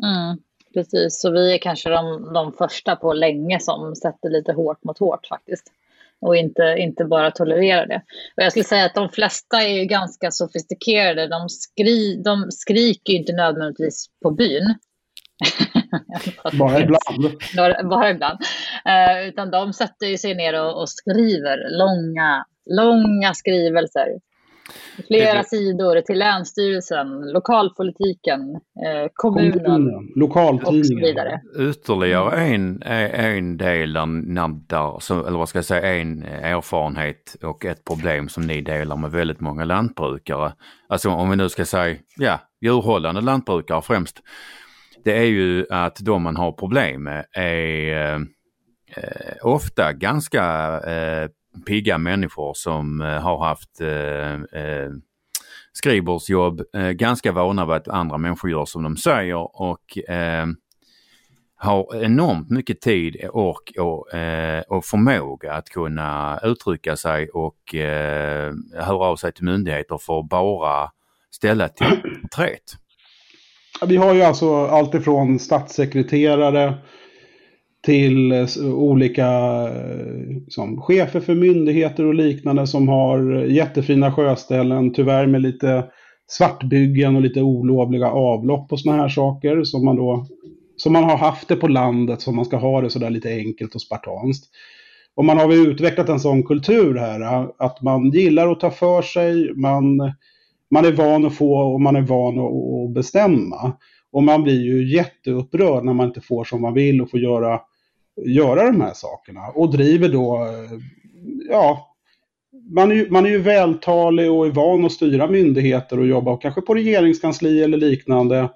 Mm, precis, så vi är kanske de, de första på länge som sätter lite hårt mot hårt faktiskt. Och inte, inte bara tolererar det. Och jag skulle säga att de flesta är ju ganska sofistikerade. De, skri, de skriker ju inte nödvändigtvis på byn. Bara ibland. Bara, bara ibland. Eh, utan de sätter ju sig ner och, och skriver långa, långa skrivelser. Flera Det- sidor till Länsstyrelsen, lokalpolitiken, eh, kommunen Kommunen, och så lokaltidningen. vidare. Ytterligare en, en del där, eller vad ska jag säga, en erfarenhet och ett problem som ni delar med väldigt många lantbrukare. Alltså om vi nu ska säga, ja, djurhållande lantbrukare främst. Det är ju att de man har problem med är eh, eh, ofta ganska eh, pigga människor som eh, har haft eh, eh, skrivbordsjobb, ganska vana vid att andra människor gör som de säger och har enormt mycket tid, ork och, eh, och förmåga att kunna uttrycka sig och eh, höra av sig till myndigheter för att bara ställa till träet. Vi har ju alltså allt ifrån statssekreterare till eh, olika eh, som chefer för myndigheter och liknande som har eh, jättefina sjöställen, tyvärr med lite svartbyggen och lite olovliga avlopp och såna här saker som man då som man har haft det på landet som man ska ha det sådär lite enkelt och spartanskt. Och man har väl utvecklat en sån kultur här att man gillar att ta för sig, man, man är van att få och man är van att, att bestämma. Och man blir ju jätteupprörd när man inte får som man vill och får göra, göra de här sakerna. Och driver då, eh, ja, man är, ju, man är ju vältalig och är van att styra myndigheter och jobba kanske på regeringskansli eller liknande.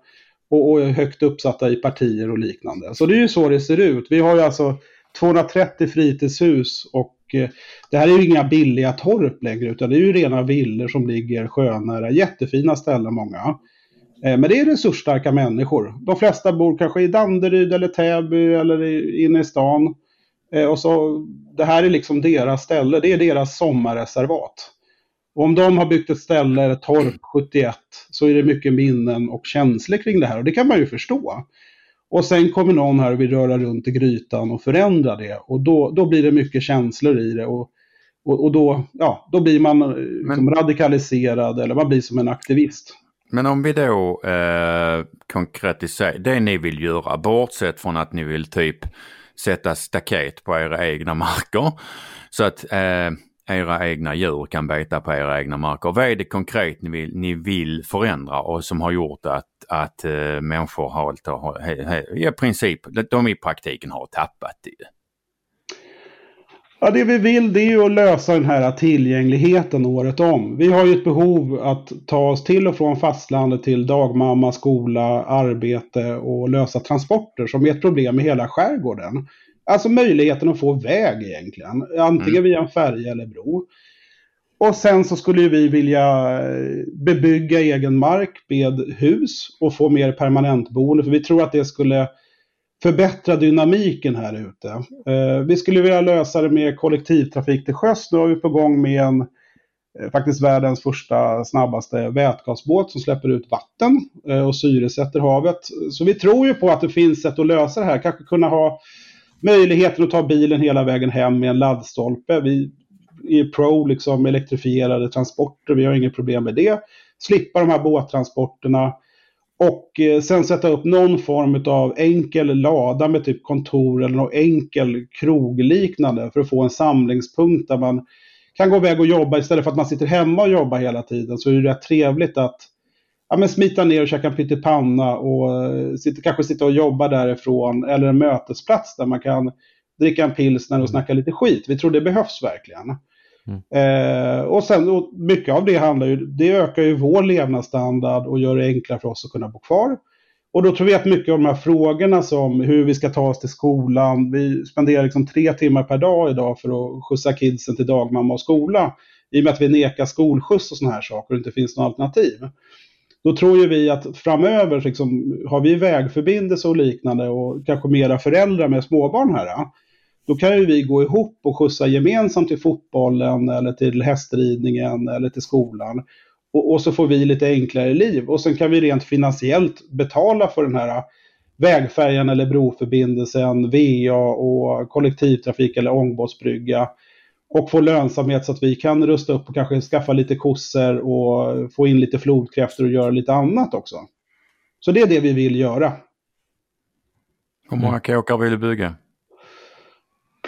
Och, och är högt uppsatta i partier och liknande. Så det är ju så det ser ut. Vi har ju alltså 230 fritidshus och eh, det här är ju inga billiga torp längre utan det är ju rena villor som ligger sjönära. Jättefina ställen många. Eh, Men det är resursstarka människor. De flesta bor kanske i Danderyd eller Täby eller inne i stan. Eh, Och så, det här är liksom deras ställe, det är deras sommarreservat. Och om de har byggt ett ställe, torp 71, så är det mycket minnen och känslor kring det här. Och det kan man ju förstå. Och sen kommer någon här och vill röra runt i grytan och förändra det. Och då, då blir det mycket känslor i det. Och, och, och då, ja, då blir man eh, liksom radikaliserad eller man blir som en aktivist. Men om vi då eh, konkretiserar det ni vill göra, bortsett från att ni vill typ sätta staket på era egna marker så att eh, era egna djur kan beta på era egna marker. Vad är det konkret ni vill, ni vill förändra och som har gjort att, att eh, människor har, har i princip, de i praktiken har tappat det? Ja, det vi vill det är ju att lösa den här tillgängligheten året om. Vi har ju ett behov att ta oss till och från fastlandet till dagmamma, skola, arbete och lösa transporter som är ett problem i hela skärgården. Alltså möjligheten att få väg egentligen. Antingen mm. via en färja eller bro. Och sen så skulle vi vilja eh, bebygga egen mark med hus och få mer permanentboende. För vi tror att det skulle förbättra dynamiken här ute. Eh, vi skulle vilja lösa det med kollektivtrafik till sjöss. Nu har vi på gång med en, eh, faktiskt världens första snabbaste vätgasbåt som släpper ut vatten eh, och syresätter havet. Så vi tror ju på att det finns sätt att lösa det här. Kanske kunna ha möjligheten att ta bilen hela vägen hem med en laddstolpe. Vi är pro liksom elektrifierade transporter, vi har inget problem med det. Slippa de här båttransporterna. Och eh, sen sätta upp någon form av enkel lada med typ kontor eller någon enkel krogliknande för att få en samlingspunkt där man kan gå iväg och jobba istället för att man sitter hemma och jobbar hela tiden. Så är det rätt trevligt att ja, men smita ner och käka en pyttipanna och eh, sitta, kanske sitta och jobba därifrån. Eller en mötesplats där man kan dricka en pilsner och snacka lite skit. Vi tror det behövs verkligen. Mm. Eh, och sen och mycket av det handlar ju, det ökar ju vår levnadsstandard och gör det enklare för oss att kunna bo kvar. Och då tror vi att mycket av de här frågorna som hur vi ska ta oss till skolan, vi spenderar liksom tre timmar per dag idag för att skjutsa kidsen till dagmamma och skola. I och med att vi nekar skolskjuts och sådana här saker och inte finns något alternativ. Då tror ju vi att framöver liksom, har vi vägförbindelse och liknande och kanske mera föräldrar med småbarn här. Då kan ju vi gå ihop och skjutsa gemensamt till fotbollen eller till hästridningen eller till skolan. Och, och, så får vi lite enklare liv. Och sen kan vi rent finansiellt betala för den här vägfärjan eller broförbindelsen, VA och kollektivtrafik eller ångbåtsbrygga och få lönsamhet så att vi kan rusta upp och kanske skaffa lite kossor och få in lite flodkräftor och göra lite annat också. Så det är det vi vill göra. Hur många kåkar vill du bygga?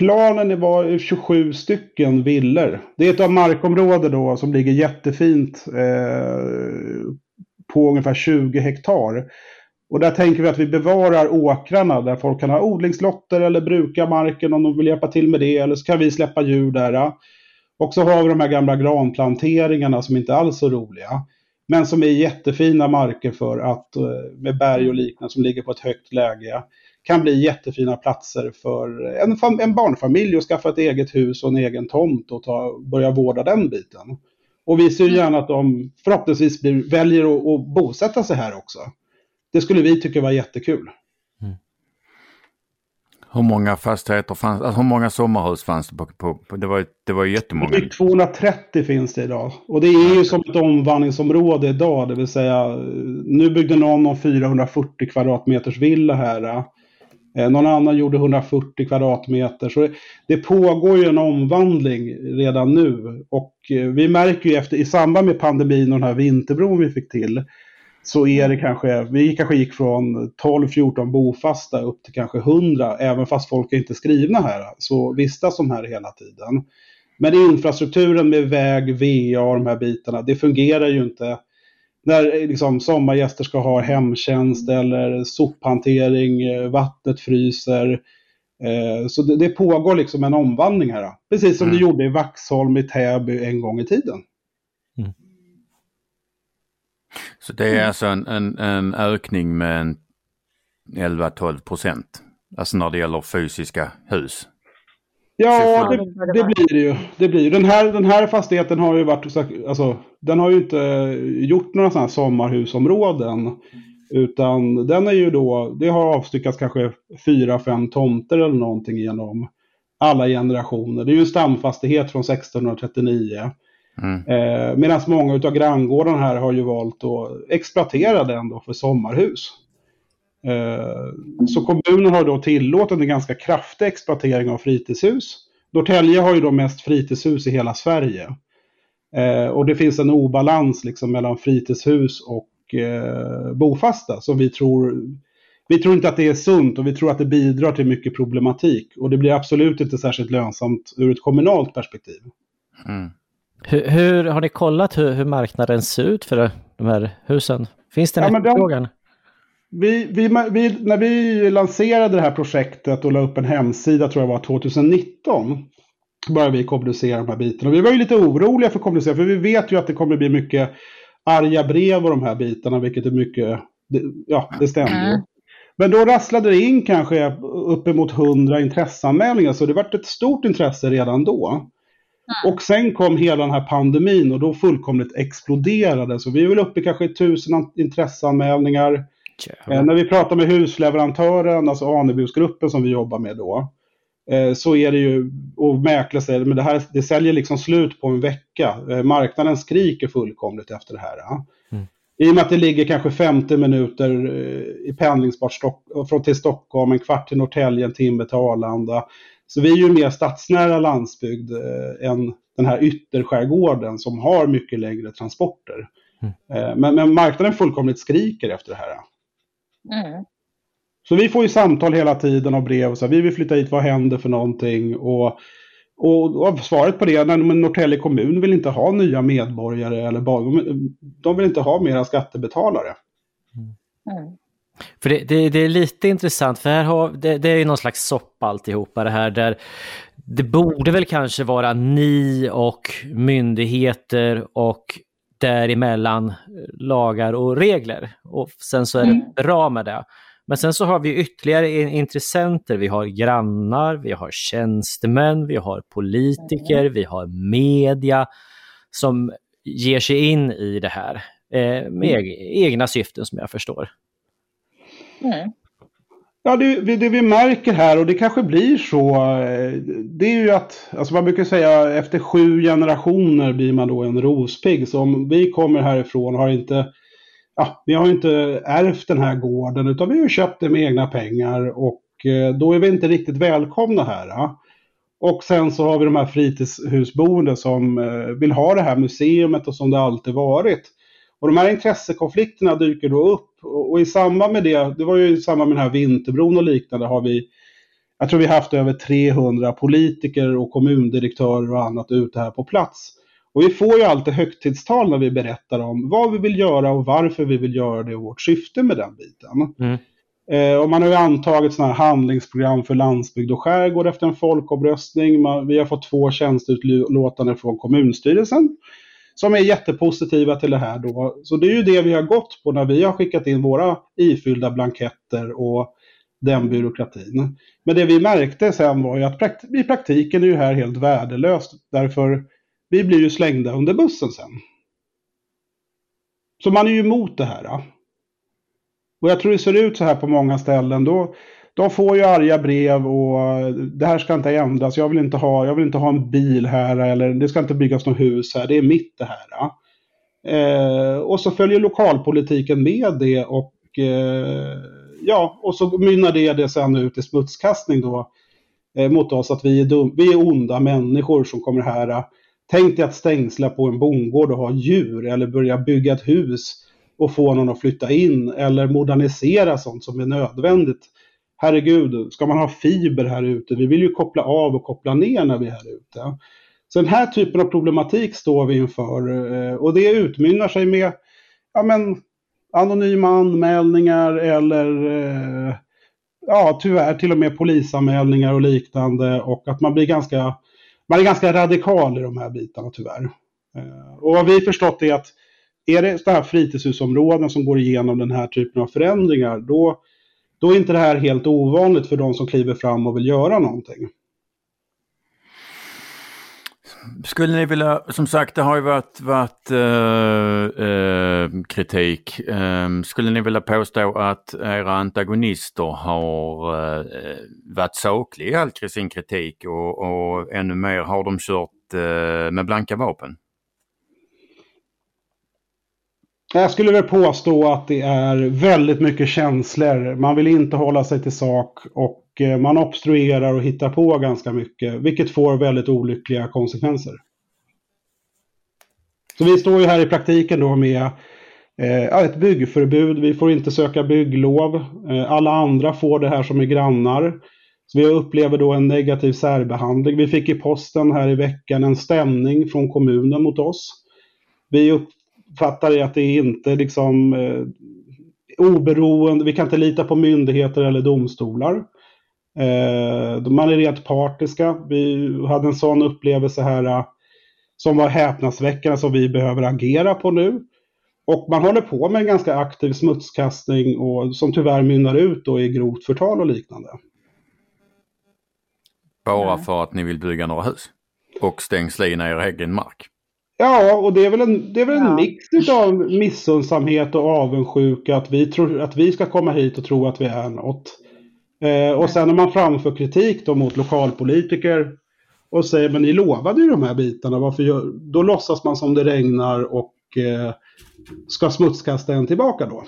Planen var 27 stycken villor. Det är ett markområde då som ligger jättefint eh, på ungefär 20 hektar. Och där tänker vi att vi bevarar åkrarna där folk kan ha odlingslotter eller bruka marken om de vill hjälpa till med det. Eller så kan vi släppa djur där. Och så har vi de här gamla granplanteringarna som inte alls är så roliga. Men som är jättefina marker för att eh, med berg och liknande som ligger på ett högt läge. Kan bli jättefina platser för en, en barnfamilj att skaffa ett eget hus och en egen tomt och ta, börja vårda den biten. Och vi ser gärna att de förhoppningsvis blir, väljer att, att bosätta sig här också. Det skulle vi tycka var jättekul. Mm. Hur många fastigheter fanns alltså hur många sommarhus fanns det? På, på, på det, var, det var jättemånga. 230 finns det idag. Och det är ju som ett omvandlingsområde idag, det vill säga nu byggde någon om 440 kvadratmeters villa här. Eh, någon annan gjorde 140 kvadratmeter. Så det, pågår ju en omvandling redan nu. Och eh, vi märker ju efter, i samband med pandemin och den här vinterbron vi fick till, så är det kanske, vi kanske gick från 12-14 bofasta upp till kanske 100, även fast folk är inte skrivna här, så vistas de här hela tiden. Men infrastrukturen med väg, VA och de här bitarna, det fungerar ju inte när liksom, sommargäster ska ha hemtjänst eller sophantering, eh, vattnet fryser. Eh, så det, det, pågår liksom en omvandling här. Precis som mm. det gjorde i Vaxholm i Täby en gång i tiden. Mm. Så det är mm. alltså en, en, en ökning med 11-12 procent. Alltså när det gäller fysiska hus. Ja, det, det, blir det ju. Det blir. Den, här, den här fastigheten har ju varit, alltså, den har ju inte gjort några sådana här sommarhusområden. Utan den är ju då, det har avstyckats kanske fyra, fem tomter eller någonting genom alla generationer. Det är ju en stamfastighet från 1639. Mm. Eh, Medan många av granngårdarna här har ju valt att exploatera den då för sommarhus. Eh, så kommunen har då tillåtit en ganska kraftig exploatering av fritidshus. Norrtälje har ju då mest fritidshus i hela Sverige. Eh, och det finns en obalans liksom mellan fritidshus och eh, bofasta som vi tror vi tror inte att det är sunt och vi tror att det bidrar till mycket problematik. Och det blir absolut inte särskilt lönsamt ur ett kommunalt perspektiv. Mm. Hur, hur, har ni kollat hur, hur, marknaden ser ut för de här husen? Finns det en Ja, efterfrågan? Vi, vi, vi, när vi lanserade det här projektet och la upp en hemsida, tror jag var 2019, började vi kommunicera de här bitarna. Och vi var ju lite oroliga för att kommunicera, för vi vet ju att det kommer bli mycket arga brev och de här bitarna, vilket är mycket, det, ja, det stämmer. Mm. Men då rasslade det in kanske uppemot 100 intresseanmälningar, så det var ett stort intresse redan då. Och sen kom hela den här pandemin och då fullkomligt exploderade. Så vi är väl uppe i kanske 1000 an- intresseanmälningar. Eh, när vi pratar med husleverantören, alltså Anebusgruppen som vi jobbar med då, eh, så är det ju, och mäklare säger men det här det säljer liksom slut på en vecka. Eh, marknaden skriker fullkomligt efter det här. Mm. I och med att det ligger kanske 50 minuter eh, i pendlingsbart Stock- från till Stockholm, en kvart till Norrtälje, en timme till Arlanda. Så vi är ju mer stadsnära landsbygd än den här ytterskärgården som har mycket längre transporter. Eh, men, men marknaden fullkomligt skriker efter det här. Mm. Så vi får ju samtal hela tiden och brev och så här, vi vill flytta hit, vad händer för någonting? Och, och, och svaret på det, nej, men Norrtälje kommun vill inte ha nya medborgare eller de vill inte ha mera skattebetalare. Mm. För det, det, det är lite intressant, för här har, det, det är ju någon slags soppa alltihopa det här där det borde väl kanske vara ni och myndigheter och däremellan lagar och regler. Och sen så är det Mm. bra med det. Men sen så har vi ytterligare in- intressenter. Vi har grannar, vi har tjänstemän, vi har politiker, vi har media som ger sig in i det här eh, med eg- egna syften som jag förstår. Mm. Ja, det, det vi märker här, och det kanske blir så, eh, det är ju att, alltså man brukar säga efter sju generationer blir man då en rospigg. Så om vi kommer härifrån har inte, ja, vi har inte ärvt den här gården, utan vi har köpt den med egna pengar och eh, då är vi inte riktigt välkomna här. Ja. Och sen så har vi de här fritidshusboende som eh, vill ha det här museumet och som det alltid varit. Och de här intressekonflikterna dyker då upp. Och, och i samband med det, det var ju i samband med den här Vinterbron och liknande, har vi, jag tror vi haft över 300 politiker och kommundirektörer och annat ute här på plats. Och vi får ju alltid högtidstal när vi berättar om vad vi vill göra och varför vi vill göra det och vårt syfte med den biten. Mm. Eh, och man har ju antagit sådana här handlingsprogram för landsbygd och skärgård efter en folkomröstning. Man, vi har fått två tjänsteutlåtanden från kommunstyrelsen som är jättepositiva till det här då. Så det är ju det vi har gått på när vi har skickat in våra ifyllda blanketter och den byråkratin. Men det vi märkte sen var ju att prakt i praktiken är ju här helt värdelöst därför vi blir ju slängda under bussen sen. Så man är ju emot det här. Då. Och jag tror det ser ut så här på många ställen. Då, de får ju arga brev och eh, det här ska inte ändras. Jag vill inte ha, jag vill inte ha en bil här eller det ska inte byggas något hus här. Det är mitt det här. Eh, och så följer lokalpolitiken med det och eh, ja, och så mynnar det, det sen ut i smutskastning då eh, mot oss att vi är, dum, vi är onda människor som kommer här. eh, Tänk dig att stängsla på en bondgård och ha djur eller börja bygga ett hus och få någon att flytta in eller modernisera sånt som är nödvändigt. Herregud, ska man ha fiber här ute? Vi vill ju koppla av och koppla ner när vi är här ute. Så den här typen av problematik står vi inför eh, och det utmynnar sig med ja, men, anonyma anmälningar eller eh, ja, tyvärr till och med polisanmälningar och liknande och att man blir ganska, man är ganska radikal i de här bitarna tyvärr. Eh, och vad vi förstått är att är det sådana här fritidshusområden som går igenom den här typen av förändringar, då, då är inte det här helt ovanligt för de som kliver fram och vill göra någonting. Skulle ni vilja, som sagt det har ju varit, varit eh, eh, kritik. Eh, skulle ni vilja påstå att era antagonister har eh, varit sakliga i all sin kritik och, och ännu mer har de kört eh, med blanka vapen? Jag skulle väl påstå att det är väldigt mycket känslor. Man vill inte hålla sig till sak och eh, man obstruerar och hittar på ganska mycket, vilket får väldigt olyckliga konsekvenser. Så vi står ju här i praktiken då med eh, ett byggförbud. Vi får inte söka bygglov. Eh, alla andra får det här som är grannar. Så vi upplever då en negativ särbehandling. Vi fick i posten här i veckan en stämning från kommunen mot oss. Vi uppfattar att det är inte liksom eh, oberoende, vi kan inte lita på myndigheter eller domstolar. Eh, man är rent partiska. Vi hade en sån upplevelse här eh, som var häpnadsväckande som vi behöver agera på nu. Och man håller på med en ganska aktiv smutskastning och, som tyvärr mynnar ut då i grovt förtal och liknande. Bara för att ni vill bygga några hus? Och stängslina er egen mark? Ja, och det är väl en, det är väl en ja. mix av missundsamhet och avundsjuka. Att vi, tror, att vi ska komma hit och tro att vi är något. Eh, och sen när man framför kritik då mot lokalpolitiker och säger men ni lovade ju de här bitarna, varför gör, då låtsas man som det regnar och eh, ska smutskasta en tillbaka då.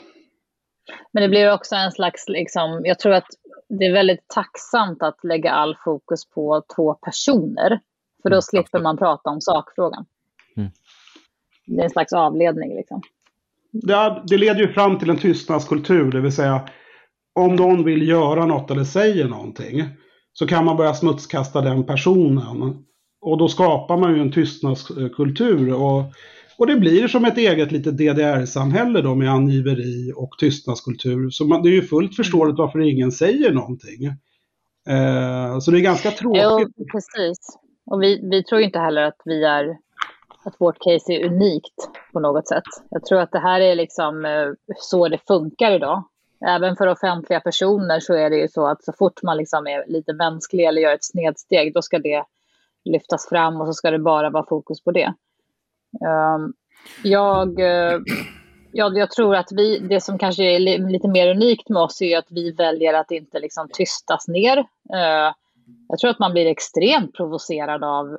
Men det blir också en slags, liksom, jag tror att det är väldigt tacksamt att lägga all fokus på två personer. För då mm, slipper man prata om sakfrågan. Det är en slags avledning. Liksom. Det, det leder ju fram till en tystnadskultur, det vill säga om någon vill göra något eller säger någonting så kan man börja smutskasta den personen. Och då skapar man ju en tystnadskultur. Och, och det blir som ett eget litet DDR-samhälle då med angiveri och tystnadskultur. Så man, det är ju fullt förståeligt varför ingen säger någonting. Eh, så det är ganska tråkigt. Jo, precis. Och vi, vi tror inte heller att vi är att vårt case är unikt på något sätt. Jag tror att det här är liksom eh, så det funkar idag även för offentliga personer så är det ju så att så fort man liksom är lite mänsklig eller gör ett snedsteg, då ska det lyftas fram och så ska det bara vara fokus på det. Ehm, jag, eh, jag, jag, tror att vi, det som kanske är lite mer unikt med oss är att vi väljer att inte liksom tystas ner. Eh, jag tror att man blir extremt provocerad av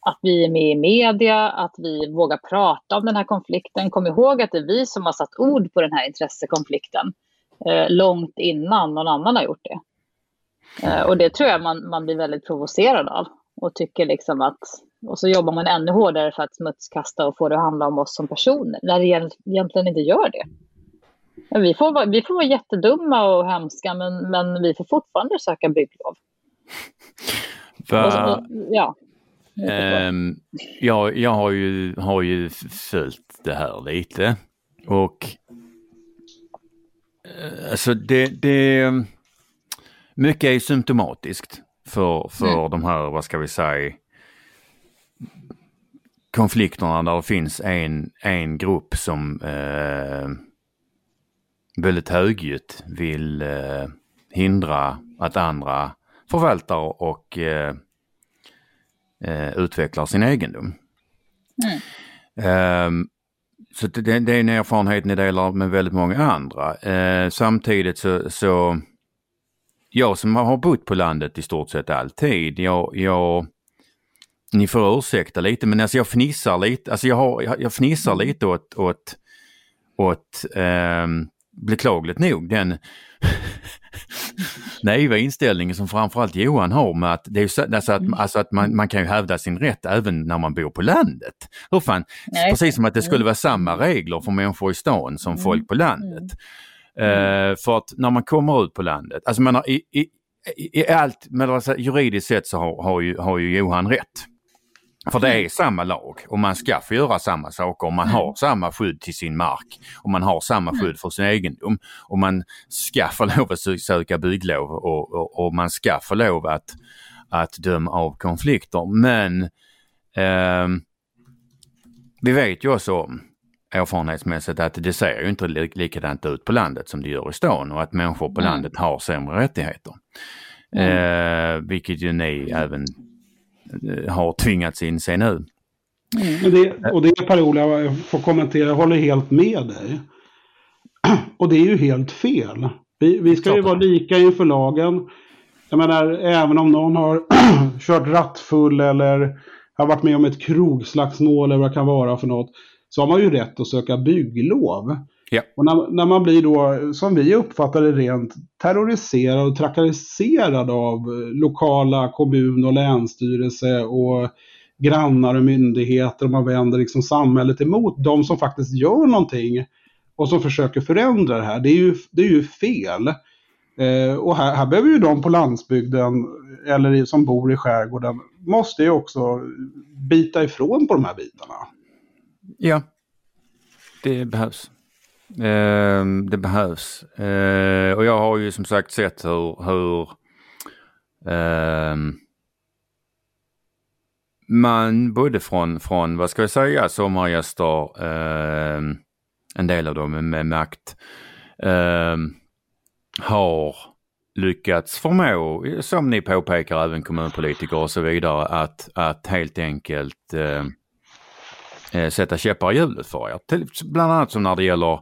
att vi är med i media, att vi vågar prata om den här konflikten. Kom ihåg att det är vi som har satt ord på den här intressekonflikten eh, långt innan någon annan har gjort det. Eh, och det tror jag man, man blir väldigt provocerad av och tycker liksom att och så jobbar man ännu hårdare för att smutskasta och få det att handla om oss som personer, när det egentligen inte gör det. Vi får, vara, vi får vara jättedumma och hemska, men, men vi får fortfarande söka bygglov. För... Och, och, ja. Um, jag, jag har ju, har ju följt det här lite och uh, alltså det, det mycket är symptomatiskt för, för mm. de här, vad ska vi säga, konflikterna där det finns en, en grupp som eh, väldigt högljutt vill eh, hindra att andra förvaltar och eh, eh, utvecklar sin egendom. Mm. Um, så det, det, är en erfarenhet ni delar med väldigt många andra. Eh, samtidigt så, så, jag som har bott på landet i stort sett alltid, jag, jag ni får ursäkta lite men alltså jag fnissar lite, alltså jag, har, jag, jag fnissar mm. lite åt, åt, åt eh, beklagligt nog den naiva inställningen som framförallt Johan har med att, det är så, alltså att, mm. alltså att man, man kan ju hävda sin rätt även när man bor på landet. Hur fan, Nej. precis som att det skulle mm. vara samma regler för människor i stan som mm. folk på landet. Mm. Uh, för att när man kommer ut på landet, alltså man har, i, i, i allt, men alltså, juridiskt sett så har, har, ju, har ju Johan rätt. För det är samma lag och man ska få göra samma saker och man har mm. samma skydd till sin mark och man har samma mm. skydd för sin egendom. Och man ska få lov att söka bygglov och, och, och man ska få lov att, att döma av konflikter. Men eh, vi vet ju också erfarenhetsmässigt att det ser ju inte likadant ut på landet som det gör i stan och att människor på landet har sämre rättigheter. Mm. Eh, vilket ju ni även har tvingats inse nu. Mm. Det, och det är Per-Ola, jag får kommentera, jag håller helt med dig. Och det är ju helt fel. Vi, vi ska ju vara lika inför lagen. Jag menar, även om någon har kört rattfull eller har varit med om ett krogslagsmål eller vad det kan vara för något, så har man ju rätt att söka bygglov. Ja. Och när, när man blir då, som vi uppfattar det rent, terroriserad och trakasserad av lokala kommun och länsstyrelse och grannar och myndigheter och man vänder liksom samhället emot de som faktiskt gör någonting och som försöker förändra det här. Det är ju, det är ju fel. Eh, och här, här behöver ju de på landsbygden eller som bor i skärgården måste ju också bita ifrån på de här bitarna. Ja, det behövs. Eh, det behövs. Eh, och jag har ju som sagt sett hur, hur eh, man både från, från, vad ska jag säga, sommargäster, ehm, en del av dem med makt, ehm, har lyckats förmå, som ni påpekar, även kommunpolitiker och så vidare, att, att helt enkelt eh, eh sätta käppar i hjulet för er. Till, bland annat som när det gäller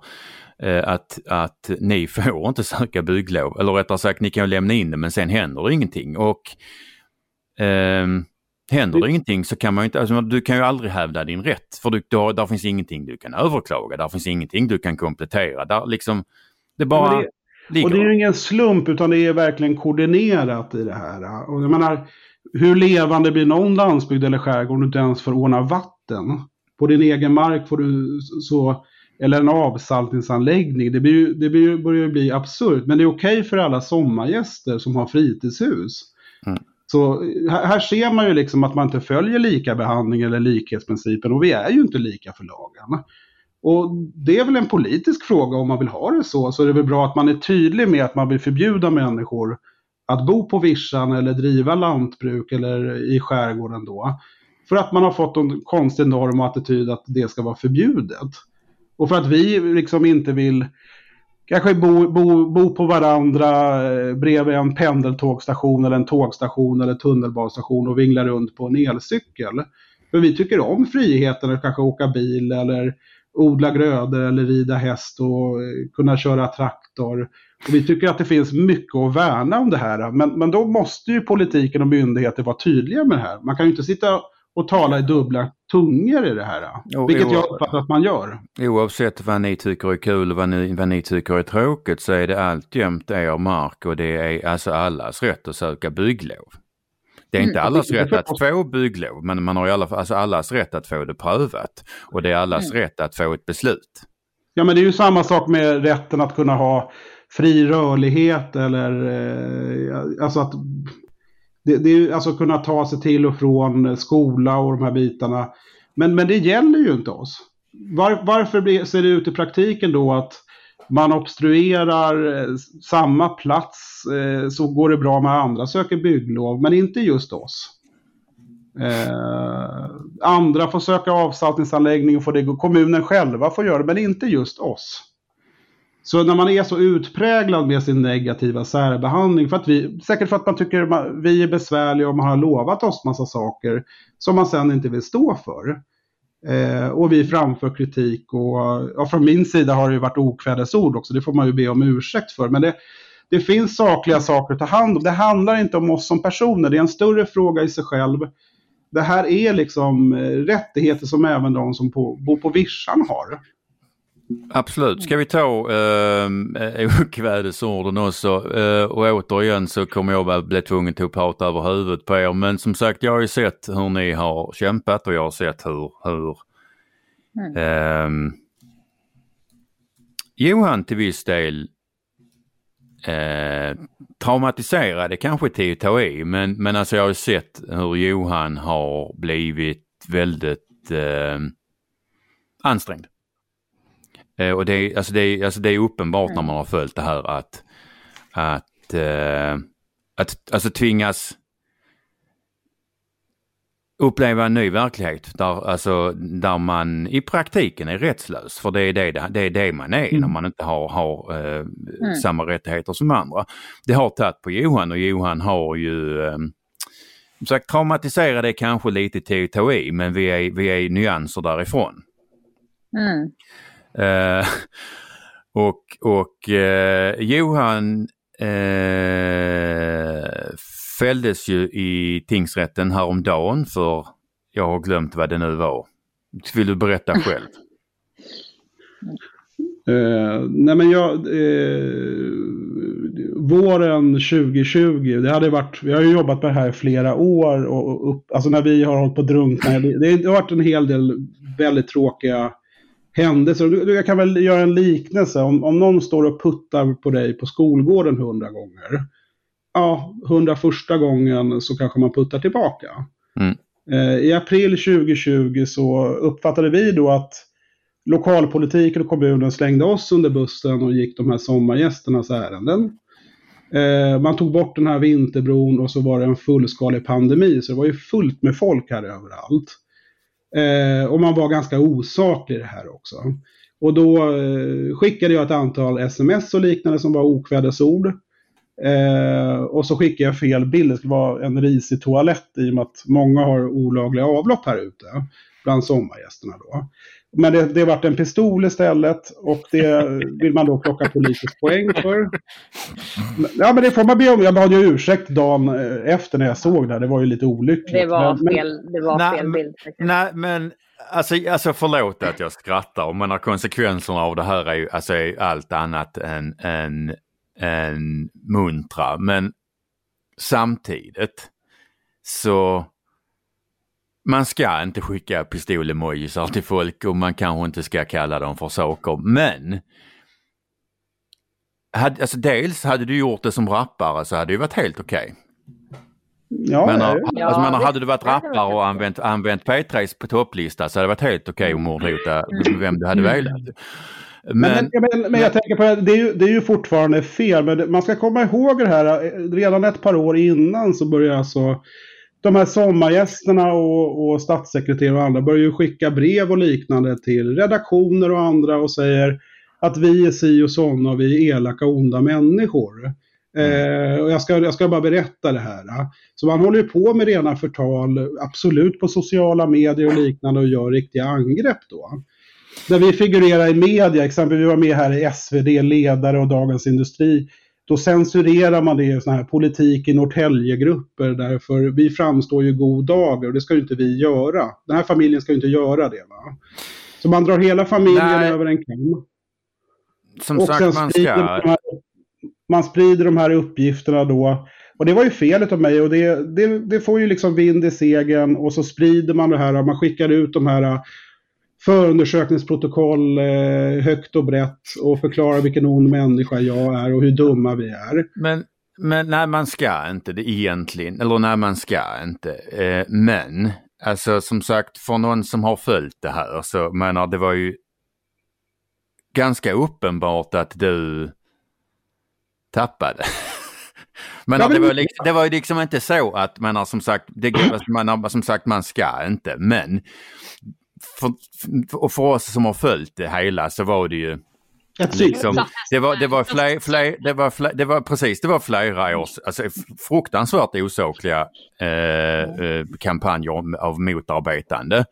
eh, att, att ni får inte söka bygglov, eller rättare sagt ni kan lämna in det men sen händer det ingenting. Och eh, Händer det ingenting så kan man inte, alltså, du kan ju aldrig hävda din rätt för du, då, där finns ingenting du kan överklaga, där finns ingenting du kan komplettera. Där liksom, det bara... Ja, det, och det är ju ingen slump utan det är verkligen koordinerat i det här. Och jag menar, hur levande blir någon landsbygd eller skärgård om du inte ens får ordna vatten? På din egen mark får du så, eller en avsaltningsanläggning. Det, blir det blir, börjar ju bli absurt. Men det är okej okay för alla sommargäster som har fritidshus. Mm. Så här, ser man ju liksom att man inte följer lika behandling eller likhetsprincipen och vi är ju inte lika för lagen. Och det är väl en politisk fråga om man vill ha det så, så är det väl bra att man är tydlig med att man vill förbjuda människor att bo på vischan eller driva lantbruk eller i skärgården då. För att man har fått en konstig norm och attityd att det ska vara förbjudet. Och för att vi liksom inte vill kanske bo, bo, bo på varandra eh, bredvid en pendeltågstation eller en tågstation eller tunnelbanestation och vingla runt på en elcykel. För vi tycker om friheten att kanske åka bil eller odla grödor eller rida häst och eh, kunna köra traktor. Och vi tycker att det finns mycket att värna om det här. Men, men då måste ju politiken och myndigheter vara tydliga med det här. Man kan ju inte sitta och tala i dubbla tungor i det här. Jo, vilket jag uppfattar att man gör. Oavsett vad ni tycker är kul och vad ni, vad ni tycker är tråkigt så är det alltjämt er mark och det är alltså allas rätt att söka bygglov. Det är inte mm, allas rätt att få bygglov men man har i alla fall alltså allas rätt att få det prövat. Och det är allas mm. rätt att få ett beslut. Ja men det är ju samma sak med rätten att kunna ha fri rörlighet eller eh, alltså att det, det är alltså kunna ta sig till och från skola och de här bitarna. Men, men det gäller ju inte oss. Var, varför blir, ser det ut i praktiken då att man obstruerar eh, samma plats eh, så går det bra med andra söker bygglov, men inte just oss. Eh, andra får söka avsaltningsanläggning och får det, kommunen själva får göra det, men inte just oss. Så när man är så utpräglad med sin negativa särbehandling, för att vi, säkert för att man tycker att vi är besvärliga och man har lovat oss massa saker som man sen inte vill stå för. Eh, och vi framför kritik och ja, från min sida har det ju varit okvädesord också, det får man ju be om ursäkt för. Men det, det finns sakliga saker att ta hand om. Det handlar inte om oss som personer, det är en större fråga i sig själv. Det här är liksom eh, rättigheter som även de som på, bor på vischan har. Absolut. Ska vi ta äh, okvädesorden också? Äh, och återigen så kommer jag väl bli tvungen till att prata över huvudet på er. Men som sagt, jag har ju sett hur ni har kämpat och jag har sett hur, hur mm. äh, Johan till viss del eh, traumatiserade kanske till att ta i, men, men alltså jag har sett hur Johan har blivit väldigt eh, ansträngd. Eh, och det är, alltså det, är, alltså det är uppenbart mm. när man har följt det här att, att, eh, att alltså tvingas uppleva en ny verklighet där, alltså, där man i praktiken är rättslös. För det är det, det, är det man är mm. när man inte har, har eh, mm. samma rättigheter som andra. Det har tagit på Johan och Johan har ju eh, sagt traumatiserade är kanske lite till att ta i men vi är, vi är nyanser därifrån. Mm. Eh, och och eh, Johan eh, fälldes ju i tingsrätten häromdagen för, jag har glömt vad det nu var. Vill du berätta själv? Eh, nej men jag, eh, våren 2020, det hade varit, vi har ju jobbat med det här i flera år och upp, alltså när vi har hållit på att drunkna, det, det har varit en hel del väldigt tråkiga händelser. Jag kan väl göra en liknelse, om, om någon står och puttar på dig på skolgården hundra gånger, ja, hundra första gången så kanske man puttar tillbaka. Mm. Eh, I april 2020 så uppfattade vi då att lokalpolitiken och kommunen slängde oss under bussen och gick de här sommargästernas ärenden. Eh, man tog bort den här vinterbron och så var det en fullskalig pandemi så det var ju fullt med folk här överallt. Eh, och man var ganska osaklig i det här också. Och då eh, skickade jag ett antal sms och liknande som var okvädesord. Eh, och så skickade jag fel bild, det skulle vara en risig toalett i och med att många har olagliga avlopp här ute. Bland sommargästerna då. Men det, det vart en pistol istället och det vill man då plocka politisk poäng för. Ja men det får man be om. Jag bad ju ursäkt dagen eh, efter när jag såg det. Det var ju lite olyckligt. Det var men, fel, det var Nej, fel men- bild. Nej, men alltså, alltså förlåt att jag skrattar, men konsekvenserna av det här är ju alltså, är allt annat än, än, än muntra. Men samtidigt så man ska inte skicka pistol-emojisar till folk och man kanske inte ska kalla dem för saker. Men hade, alltså dels hade du gjort det som rappare så hade det ju varit helt okej. Ja, Men, ja, Ja, alltså, men hade du varit rappare och använt, använt P3 på topplista så hade det varit helt okej att mordhota vem du hade velat. Men, Men, men, men, men jag tänker på det, det är, ju, det är ju fortfarande fel. Men man ska komma ihåg det här, eh, redan ett par år innan så börjar alltså de här sommargästerna och, och statssekreterare och andra börjar ju skicka brev och liknande till redaktioner och andra och säger att vi är si och såna och vi är elaka och onda människor. Eh, och jag ska, jag ska bara berätta det här. Så man håller ju på med rena förtal, absolut på sociala medier och liknande och gör riktiga angrepp då. När vi figurerar i media, exempelvis vi var med här i SvD, Ledare och Dagens Industri, då censurerar man det i såna här politik i Norrtäljegrupper därför vi framstår ju god dager och det ska ju inte vi göra. Den här familjen ska ju inte göra det. Va? Så man drar hela familjen Nej. över en kam. som och sagt man sprider ska... här, man sprider de här uppgifterna då. Och det var ju felet av mig och det, det, det får ju liksom vind i segern och så sprider man det här. Man skickar ut de här förundersökningsprotokoll eh, högt och brett och förklarar vilken ond människa jag är och hur dumma vi är. Men, men nej, man ska inte det egentligen. Eller nej, man ska inte. Eh, men, alltså som sagt, för någon som har följt det här så menar det var ju ganska uppenbart att du tappade. Men Ja, det, var liksom, det var ju liksom inte så att, menar som sagt, det, man, som sagt man ska inte, men för, för, och för oss som har följt det hela så var det ju Liksom, det var, det var, fler, fler, det var, fler, det var precis, det var flera års, alltså fruktansvärt osakliga eh, eh, kampanjer om- av motarbetande.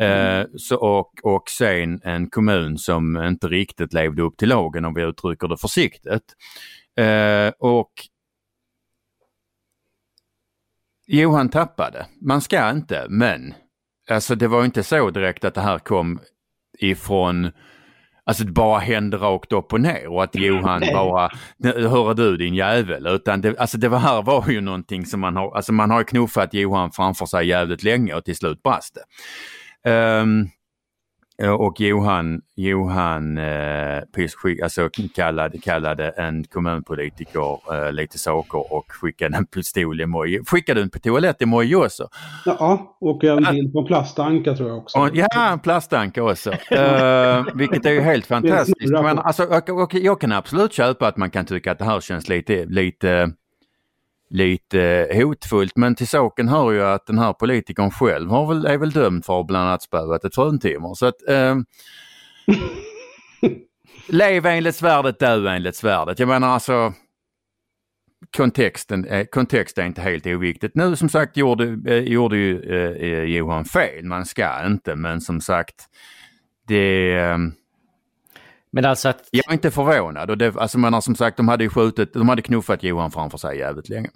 Eh, så, och, och sen en kommun som inte riktigt levde upp till lagen om vi uttrycker det försiktigt. Eh, och Johan tappade. Man ska inte, men alltså det var inte så direkt att det här kom ifrån Alltså det bara hände rakt upp och ner och att Johan bara, hör du din jävel, utan det, alltså det här var ju någonting som man har, alltså man har knuffat Johan framför sig jävligt länge och till slut brast det. Ehm, och Johan, Johan eh, pissskick, alltså kallade, kallade en kommunpolitiker eh, lite saker och skickade en pistol-emoji. Skickade en toalett-emoji också. Ja, och en bild på en plastanka tror jag också. Och, ja, en plastanka också. Uh, vilket är ju helt fantastiskt. Men, alltså, och, jag kan absolut köpa att man kan tycka att det här känns lite, lite, lite hotfullt. Men till saken hör ju att den här politikern själv har väl, är väl dömd för bland annat spöat ett fruntimmer. Så att uh, Lev enligt svärdet, dö enligt svärdet. Jag menar alltså kontexten, eh, kontext är inte helt oviktigt. Nu som sagt gjorde, eh, gjorde ju eh, Johan fel. Man ska inte men som sagt det... Men alltså att... jag är inte förvånad. Och det, alltså menar som sagt de hade ju skjutit, de hade knuffat Johan framför sig jävligt länge.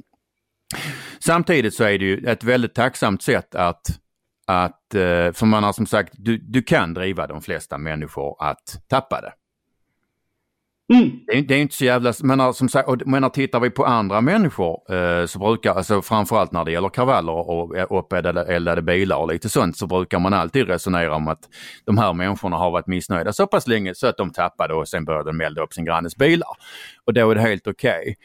Samtidigt så är det ju ett väldigt tacksamt sätt att, att eh, för man har som sagt, du, du kan driva de flesta människor att tappa det. Mm. Det är, det är inte så jävla, men som sagt, och, men tittar vi på andra människor eh, så brukar, alltså framförallt när det gäller kravaller och uppeldade bilar och lite sånt så brukar man alltid resonera om att de här människorna har varit missnöjda så pass länge så att de tappade och sen började de elda upp sin grannes bilar. Och då är det helt okej.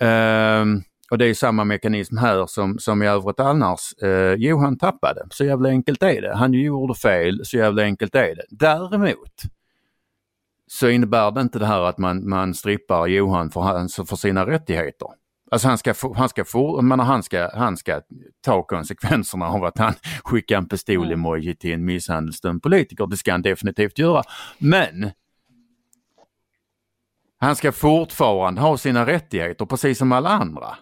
Okay. Eh, och det är samma mekanism här som, som i övrigt annars. Eh, Johan tappade, så jävla enkelt är det. Han gjorde fel, så jävla enkelt är det. Däremot så innebär det inte det här att man, man strippar Johan för, för sina rättigheter. Alltså han ska, han ska, for, menar, han ska, han ska ta konsekvenserna av att han skickar en pistol-emoji till en misshandelsdömd politiker. Det ska han definitivt göra. Men han ska fortfarande ha sina rättigheter precis som alla andra.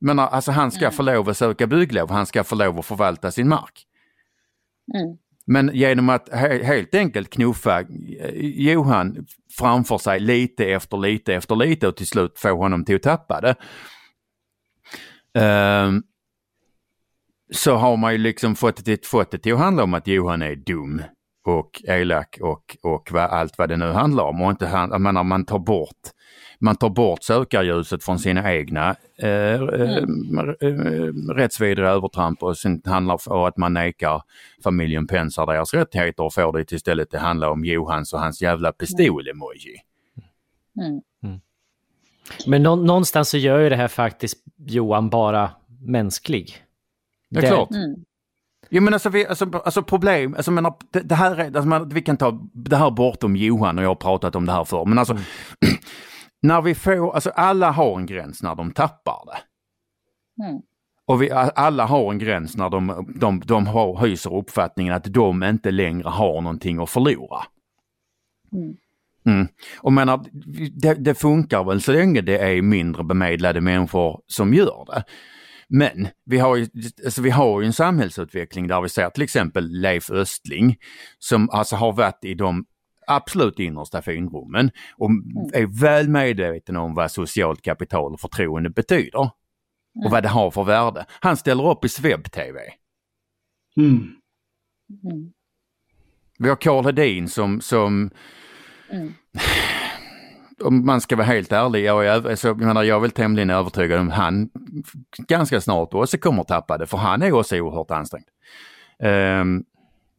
Men alltså han ska mm. få lov att söka bygglov, han ska få lov att förvalta sin mark. Mm. Men genom att he helt enkelt knuffa eh, Johan framför sig lite efter lite efter lite och till slut få honom till att tappa det. Um, så har man ju liksom fått det, fått det till att handla om att Johan är dum och elak och, och vad, allt vad det nu handlar om. Och inte, jag menar, man tar bort man tar bort sökarljuset från sina egna eh, eh mm. eh, rättsvidriga övertramp och sen handlar det om att man nekar familjen Pensar deras rättigheter och får det istället att handla om Johans och hans jävla pistol-emoji. Mm. Mm. Men nå någonstans så gör ju det här faktiskt Johan bara mänsklig. Det är klart. Mm. Jo men alltså, vi, alltså, alltså problem, alltså, menar, det, det här är, alltså, vi kan ta det här bortom Johan och jag har pratat om det här förr, men alltså mm. när vi får, alltså alla har en gräns när de tappar det. Mm. Och vi, alla har en gräns när de, de, de har, hyser uppfattningen att de inte längre har någonting att förlora. Mm. Mm. Och menar, det, det, funkar väl så länge det är mindre bemedlade människor som gör det. Men vi har ju, alltså vi har ju en samhällsutveckling där vi ser till exempel Leif Östling som alltså har varit i de absolut innersta finrummen och mm. är väl medveten om vad socialt kapital och förtroende betyder. Och mm. vad det har för värde. Han ställer upp i Sveb-TV. Mm. Mm. Vi har Karl Hedin som, som mm. om man ska vara helt ärlig, jag är, alltså, jag, menar, jag är väl tämligen övertygad om han ganska snart också kommer tappa det, för han är också oerhört ansträngd. Um,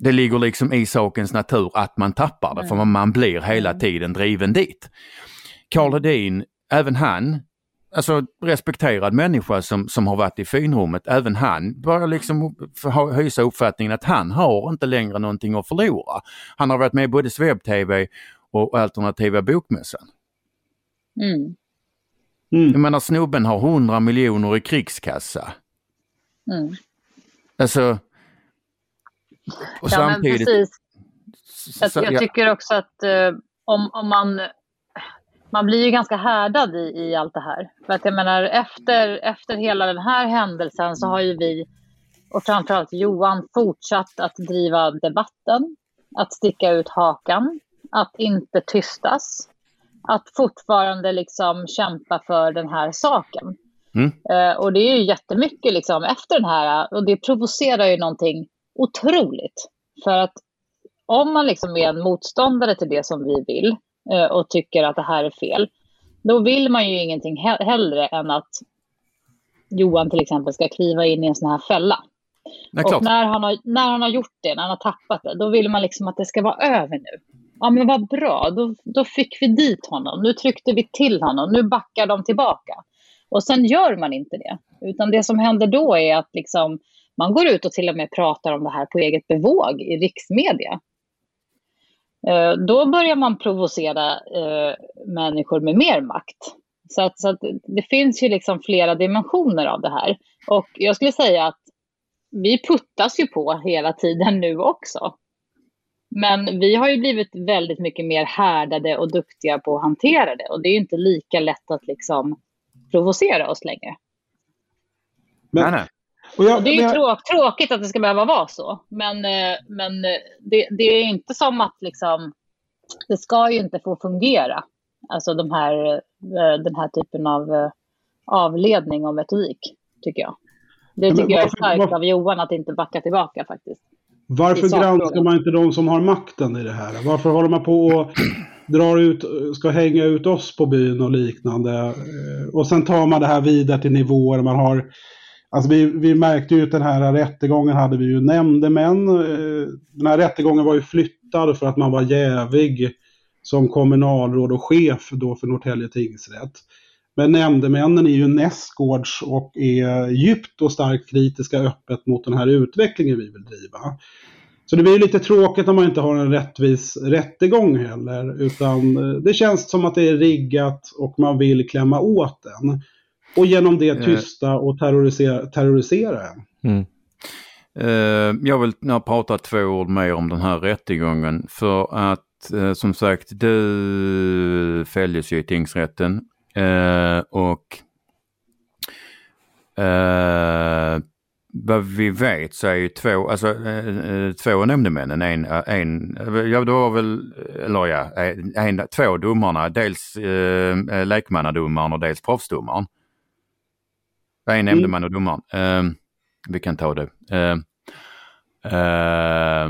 det ligger liksom i sakens natur att man tappar det, mm. för man blir hela tiden driven dit. Karl Hedin, även han, alltså respekterad människa som, som har varit i finrummet, även han börjar liksom hysa uppfattningen att han har inte längre någonting att förlora. Han har varit med både Sveb-TV och Alternativa Bokmässan. Mm. Mm. Jag menar snubben har 100 miljoner i krigskassa. Mm. Alltså och ja, samtidigt... Men precis. Jag, jag tycker också att eh, om, om man... Man blir ju ganska härdad i, i allt det här. För att jag menar, efter, efter hela den här händelsen så har ju vi, och framförallt Johan, fortsatt att driva debatten, att sticka ut hakan, att inte tystas, att fortfarande liksom kämpa för den här saken. Mm. Uh, och det är ju jättemycket liksom efter den här, och det provocerar ju någonting otroligt. För att om man liksom är en motståndare till det som vi vill eh, och tycker att det här är fel, då vill man ju ingenting he hellre än att Johan till exempel ska kliva in i en sån här fälla. Och när han, har, när han har gjort det, när han har tappat det, då vill man liksom att det ska vara över nu. Ja men vad bra, då, då fick vi dit honom, nu tryckte vi till honom, nu backar de tillbaka. Och sen gör man inte det, utan det som händer då är att liksom man går ut och till och med pratar om det här på eget bevåg i riksmedia. Eh, då börjar man provocera eh, människor med mer makt. Så, att, så att det finns ju liksom flera dimensioner av det här. Och jag skulle säga att vi puttas ju på hela tiden nu också. Men vi har ju blivit väldigt mycket mer härdade och duktiga på att hantera det. Och det är inte lika lätt att liksom provocera oss längre. Men, nej, jag, det är ju jag... tråk, tråkigt att det ska behöva vara så. Men, eh, men eh, det, det, är inte som att liksom, det ska ju inte få fungera. Alltså de här, eh, den här typen av avledning och metodik, tycker jag. Det tycker varför, jag är starkt varför, av Johan att inte backa tillbaka faktiskt. Varför granskar man inte de som har makten i det här? Varför håller man på och drar ut, ska hänga ut oss på byn och liknande. Och sen tar man det här vidare till nivåer man har Alltså vi, vi märkte ju att den här rättegången hade vi ju nämndemän. Eh, den här rättegången var ju flyttad för att man var jävig som kommunalråd och chef då för Norrtälje tingsrätt. Men nämndemännen är ju nästgårds och är djupt och starkt kritiska öppet mot den här utvecklingen vi vill driva. Så det blir lite tråkigt om man inte har en rättvis rättegång heller. Utan eh, det känns som att det är riggat och man vill klämma åt den. Och genom det eh. tysta och terrorisera, terrorisera en. Mm. Uh, jag vill prata två ord mer om den här rättegången. För att uh, som sagt, du fälldes ju i tingsrätten. Uh, och vad vi vet så är ju två, alltså två nämndemännen, en, en, ja det var väl, eller ja, en, två domarna, dels äh, lekmannadomaren och dels proffsdomaren. En mm. nämndeman och domaren. Uh, vi kan ta det. Uh, uh,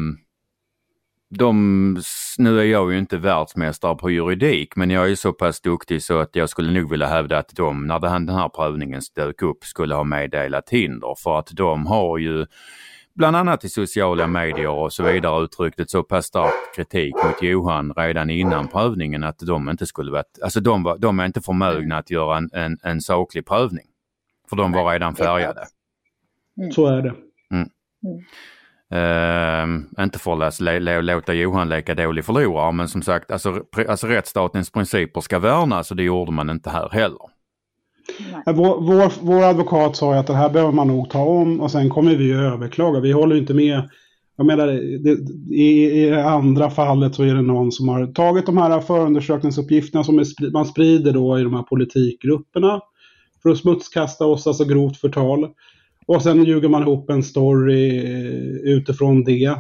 de, nu är jag ju inte världsmästare på juridik men jag är så pass duktig så att jag skulle nog vilja hävda att de, när den här prövningen dök upp, skulle ha meddelat hinder för att de har ju bland annat i sociala medier och så vidare uttryckt ett så pass stark kritik mot Johan redan innan prövningen att de inte skulle varit, alltså de, var, de är inte förmögna att göra en, en, en saklig prövning. För de var redan färgade. Mm. Så är det. Mm. Uh, inte för att låta Johan leka dålig förlorare men som sagt alltså, alltså rättsstatens principer ska värnas och det gjorde man inte här heller. Vår, vår, vår, advokat sa att det här behöver man nog ta om och sen kommer vi överklaga. Vi håller inte med. Jag menar, det, i, i andra fallet så är det någon som har tagit de här förundersökningsuppgifterna som är, man sprider då i de här politikgrupperna för att smutskasta oss, alltså grovt förtal. Och sen ljuger man ihop en story eh, utifrån det.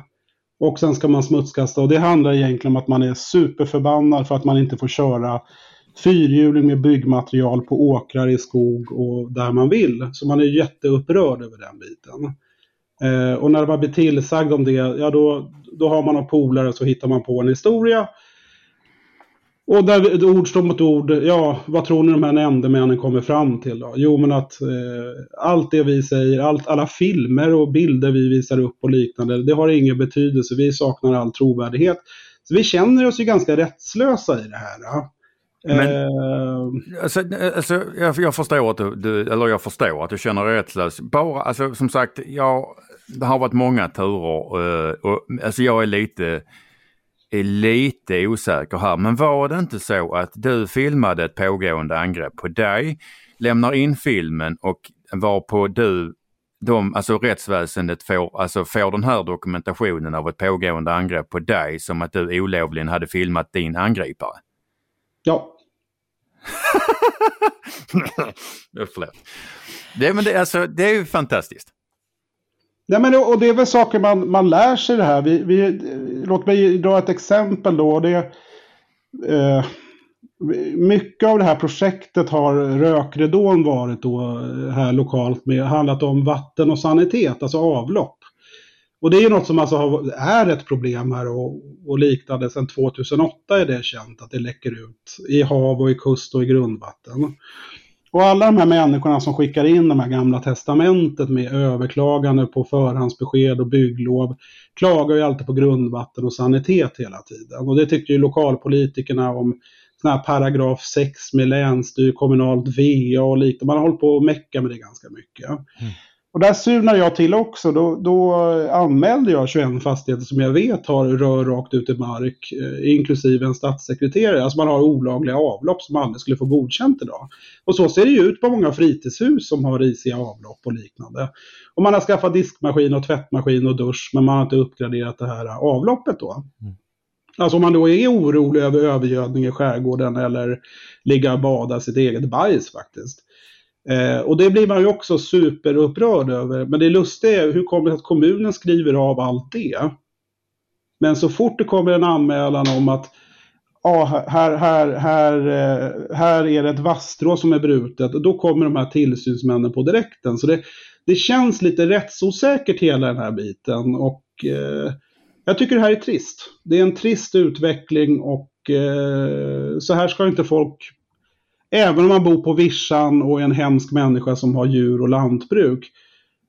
Och sen ska man smutskasta och det handlar egentligen om att man är superförbannad för att man inte får köra fyrhjuling med byggmaterial på åkrar i skog och där man vill. Så man är jätteupprörd över den biten. Eh, och när man blir tillsagd om det, ja då, då har man några polare så hittar man på en historia. Och där ord står mot ord, ja, vad tror ni de här nämndemännen kommer fram till då? Jo, men att eh, allt det vi säger, allt, alla filmer och bilder vi visar upp och liknande, det har ingen betydelse. Vi saknar all trovärdighet. Så vi känner oss ju ganska rättslösa i det här. Ja. Men, eh, alltså, alltså, jag, jag, förstår att du, du, eller jag förstår att du känner dig rättslös. Bara, alltså som sagt, jag, det har varit många turer och, och alltså jag är lite är lite osäker här, men var det inte så att du filmade ett pågående angrepp på dig, lämnar in filmen och varpå du, de, alltså rättsväsendet får, alltså får den här dokumentationen av ett pågående angrepp på dig som att du olovligen hade filmat din angripare? Ja. Förlåt. Det, men det, alltså, det är ju fantastiskt. Nej, men, och det är väl saker man, man lär sig det här. Vi, vi, låt mig dra ett exempel då. Det, eh, mycket av det här projektet har rökridån varit då eh, här lokalt med handlat om vatten och sanitet, alltså avlopp. Och det är ju något som alltså har, är ett problem här och, och liknande sedan 2008 är det känt att det läcker ut i hav och i kust och i grundvatten. Och alla de här människorna som skickar in de här gamla testamentet med överklagande på förhandsbesked och bygglov klagar ju alltid på grundvatten och sanitet hela tiden. Och det tyckte ju lokalpolitikerna om sån här paragraf 6 med länsstyr, kommunalt VA och liknande. Man har hållit på att mecka med det ganska mycket. Mm. Och där surnar jag till också. Då, då anmälde jag 21 fastigheter som jag vet har rör rakt ut i mark, eh, inklusive en statssekreterare. Alltså man har olagliga avlopp som aldrig skulle få godkänt idag. Och så ser det ju ut på många fritidshus som har risiga avlopp och liknande. Och man har skaffat diskmaskin och tvättmaskin och dusch, men man har inte uppgraderat det här avloppet då. Mm. Alltså om man då är orolig över övergödning i skärgården eller ligga och bada sitt eget bajs faktiskt Eh, och det blir man ju också superupprörd över. Men det lustiga är hur kommer det att kommunen skriver av allt det? Men så fort det kommer en anmälan om att ah, här, här, här, eh, här är det ett vasstrå som är brutet, då kommer de här tillsynsmännen på direkten. Så det, det känns lite rättsosäkert hela den här biten. Och eh, jag tycker det här är trist. Det är en trist utveckling och eh, så här ska inte folk, även om man bor på vischan och är en hemsk människa som har djur och lantbruk,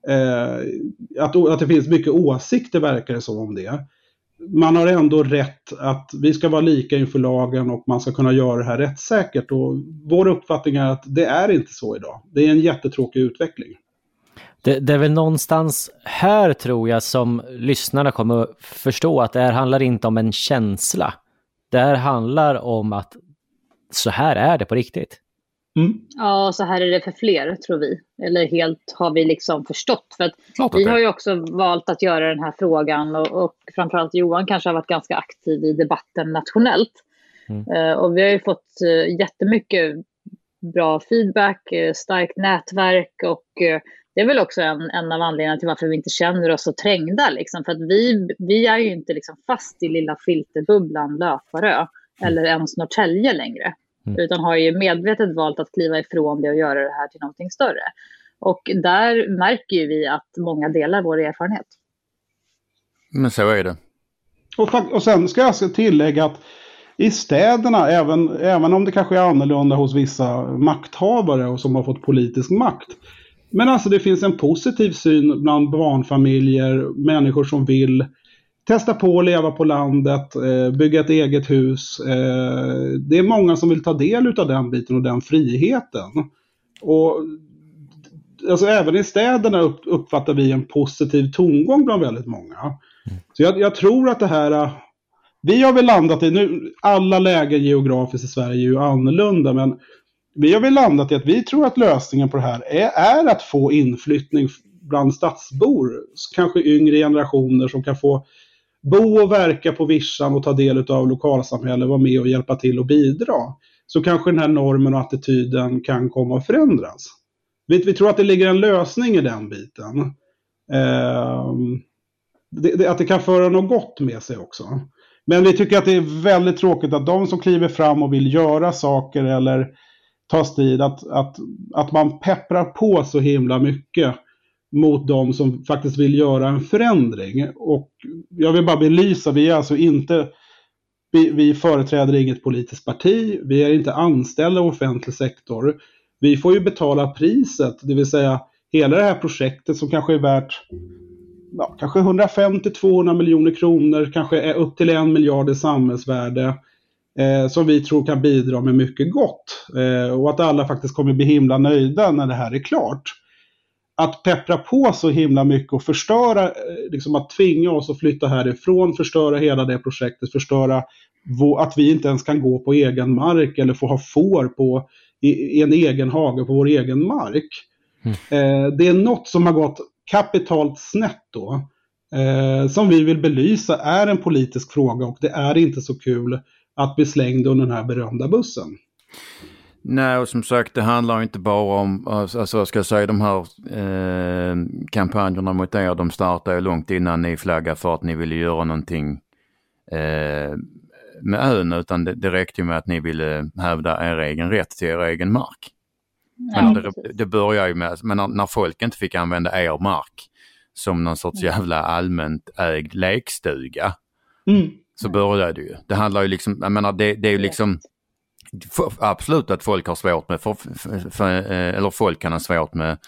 eh, att, att det finns mycket åsikter verkar det som om det. Man har ändå rätt att vi ska vara lika inför lagen och man ska kunna göra det här rättssäkert. Och vår uppfattning är att det är inte så idag. Det är en jättetråkig utveckling. Det, det, är väl någonstans här tror jag som lyssnarna kommer förstå att det här handlar inte om en känsla. Det här handlar om att så här är det på riktigt. Mm. Ja, så här är det för fler, tror vi. Eller helt har vi liksom förstått. För att vi har ju också valt att göra den här frågan och, och framförallt Johan kanske har varit ganska aktiv i debatten nationellt. Mm. Uh, och vi har ju fått uh, jättemycket bra feedback, uh, starkt nätverk och uh, det är väl också en, en av anledningarna till varför vi inte känner oss så trängda. Liksom. För att vi, vi är ju inte liksom fast i lilla filterbubblan Löparö mm. eller ens Norrtälje längre. Mm. Utan har ju medvetet valt att kliva ifrån det och göra det här till någonting större. Och där märker ju vi att många delar vår erfarenhet. Men så är det. Och, och sen ska jag tillägga att i städerna, även, även om det kanske är annorlunda hos vissa makthavare och som har fått politisk makt, men alltså det finns en positiv syn bland barnfamiljer, människor som vill testa på att leva på landet, eh, bygga ett eget hus. Eh, det är många som vill ta del av den biten och den friheten. Och alltså även i städerna uppfattar vi en positiv tongång bland väldigt många. Så jag, jag, tror att det här, eh, vi har väl landat i, nu alla lägen geografiskt i Sverige är ju annorlunda, men vi har väl landat i att vi tror att lösningen på det här är, är att få inflyttning bland stadsbor, kanske yngre generationer som kan få bo och verka på vischan och ta del av lokalsamhället, vara med och hjälpa till och bidra. Så kanske den här normen och attityden kan komma att förändras. Vi, vi tror att det ligger en lösning i den biten. Eh, det, det, att det kan föra något gott med sig också. Men vi tycker att det är väldigt tråkigt att de som kliver fram och vill göra saker eller ta strid, att, att, att man pepprar på så himla mycket mot de som faktiskt vill göra en förändring. Och jag vill bara belysa, vi är alltså inte vi, vi företräder inget politiskt parti, vi är inte anställda i offentlig sektor. Vi får ju betala priset, det vill säga hela det här projektet som kanske är värt ja, kanske 150-200 miljoner kronor, kanske är upp till en miljard i samhällsvärde eh, som vi tror kan bidra med mycket gott. Eh, och att alla faktiskt kommer bli himla nöjda när det här är klart. Att peppra på så himla mycket och förstöra, eh, liksom att tvinga oss att flytta härifrån, förstöra hela det projektet, förstöra att vi inte ens kan gå på egen mark eller få ha får på, i, en egen hage på vår egen mark. Mm. Eh, det är något som har gått kapitalt snett då. Eh, som vi vill belysa är en politisk fråga och det är inte så kul att bli slängd under den här berömda bussen. Nej, och som sagt det handlar inte bara om, alltså vad ska jag säga, de här eh, kampanjerna mot er, de startade långt innan ni flaggade för att ni ville göra någonting eh, med ön, utan det, det räckte med att ni ville hävda er egen rätt till er egen mark. Ja, men det, det börjar ju med, men när, när folk inte fick använda er mark som någon sorts jävla allmänt ägd lekstuga, mm så börjar det ju. Det handlar ju liksom, jag menar det, det är ju liksom absolut att folk har svårt med, för, för, för, eh, eller folk kan ha svårt med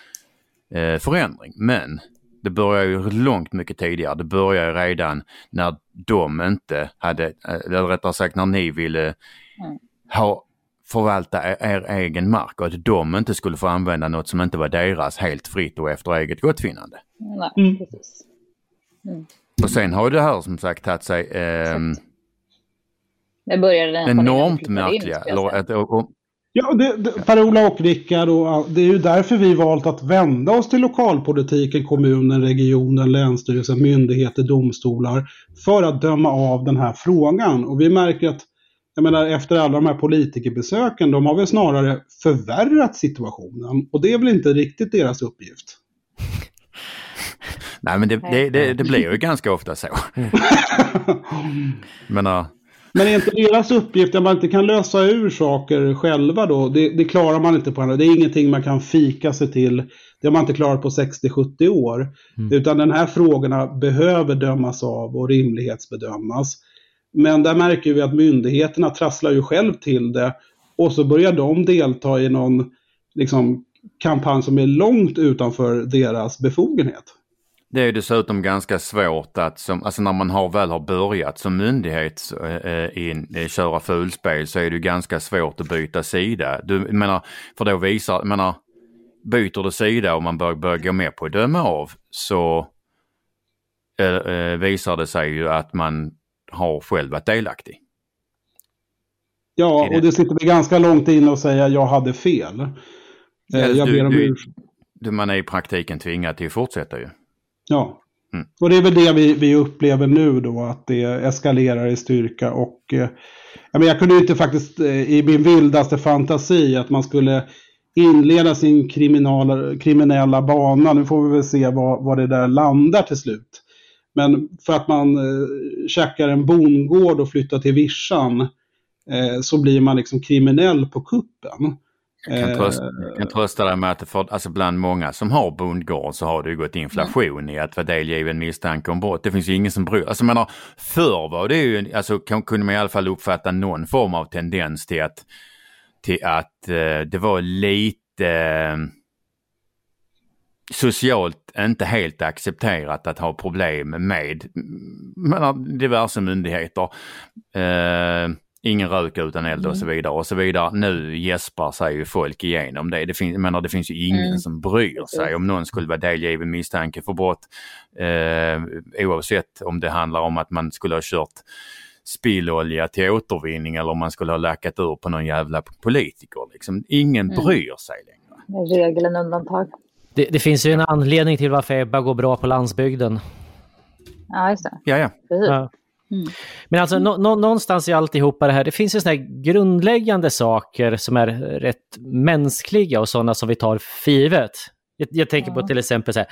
eh, förändring. Men det börjar ju långt mycket tidigare. Det börjar ju redan när de inte hade, eh, eller rättare sagt när ni ville mm. ha förvalta er, er, egen mark och att de inte skulle få använda något som inte var deras helt fritt och efter eget gottfinnande. Nej, mm. precis. Mm. Och sen har det här som sagt tagit sig eh, det började enormt märkliga. Och, Ja, det, det, Per-Ola och Rickard, och det är ju därför vi valt att vända oss till lokalpolitiken, kommunen, regionen, länsstyrelsen, myndigheter, domstolar för att döma av den här frågan. Och vi märker att, jag menar efter alla de här politikerbesöken, de har väl snarare förvärrat situationen. Och det är väl inte riktigt deras uppgift. Nej men det, det, det, det, blir ju ganska ofta så. men, uh... men är inte deras uppgift att man inte kan lösa ur saker själva då? Det, det klarar man inte på andra. Det är ingenting man kan fika sig till. Det har man inte klarat på 60-70 år. Mm. Utan den här frågorna behöver dömas av och rimlighetsbedömas. Men där märker vi att myndigheterna trasslar ju själv till det och så börjar de delta i någon liksom, kampanj som är långt utanför deras befogenhet. Det är dessutom ganska svårt att, som, alltså när man har, väl har börjat som myndighet äh, in, äh, köra fulspel så är det ganska svårt att byta sida. Du menar, för då visar, menar, byter du sida och man börjar, börjar gå med på att döma av så äh, visar det sig ju att man har själv varit delaktig. Ja, och det sitter vi ganska långt in och säga jag hade fel. Ja, jag du, ber om du, du, man är i praktiken tvingad till att fortsätta ju. Ja, mm. och det är väl det vi, vi upplever nu då, att det eskalerar i styrka. Och eh, jag kunde ju inte faktiskt eh, i min vildaste fantasi att man skulle inleda sin kriminala, kriminella bana. Nu får vi väl se vad, vad det där landar till slut. Men för att man eh, käkar en bondgård och flyttar till vischan eh, så blir man liksom kriminell på kuppen. Jag kan trösta, jag kan trösta dig med att för, alltså bland många som har bondgård så har det ju gått inflation mm. i att vara delgiven misstanke om brott. Det finns ju ingen som bryr Alltså menar, förr var det ju, alltså kunde man i alla fall uppfatta någon form av tendens till att, till att eh, det var lite eh, socialt inte helt accepterat att ha problem med menar, diverse myndigheter. Eh, ingen rök utan eld och så mm. vidare och så vidare. Nu gäspar sig ju folk igenom det. Det, fin menar, det finns ju ingen mm. som bryr sig om någon skulle vara delgiven misstanke för brott. Eh, oavsett om det handlar om att man skulle ha kört spillolja till återvinning eller om man skulle ha lackat ur på någon jävla politiker. Liksom. Ingen mm. bryr sig längre. Regeln undantag. Det, det, finns ju en anledning till varför Ebba går bra på landsbygden. Ja, just det. Ja, ja. ja. Mm. Men alltså nå, nå, någonstans i alltihopa det här, det finns ju sådana här grundläggande saker som är rätt mänskliga och sådana som vi tar för givet. Jag, jag tänker ja. på till exempel så här,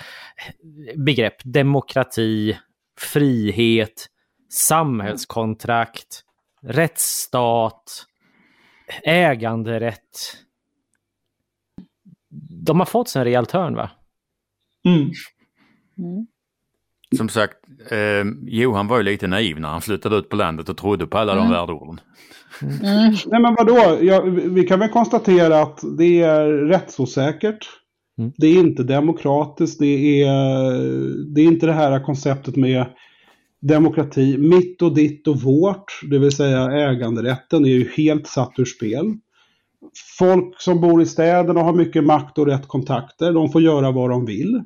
begrepp demokrati, frihet, samhällskontrakt, rättsstat, äganderätt. De har fått sig en rejäl törn va? Mm. Som sagt, eh, Johan var ju lite naiv när han flyttade ut på landet och trodde på alla mm. de värdeorden. Mm. Nej men vadå, ja, vi kan väl konstatera att det är rättsosäkert. Mm. Det är inte demokratiskt, det är, det är inte det här konceptet med demokrati, mitt och ditt och vårt, det vill säga äganderätten, är ju helt satt ur spel. Folk som bor i städerna har mycket makt och rätt kontakter, de får göra vad de vill.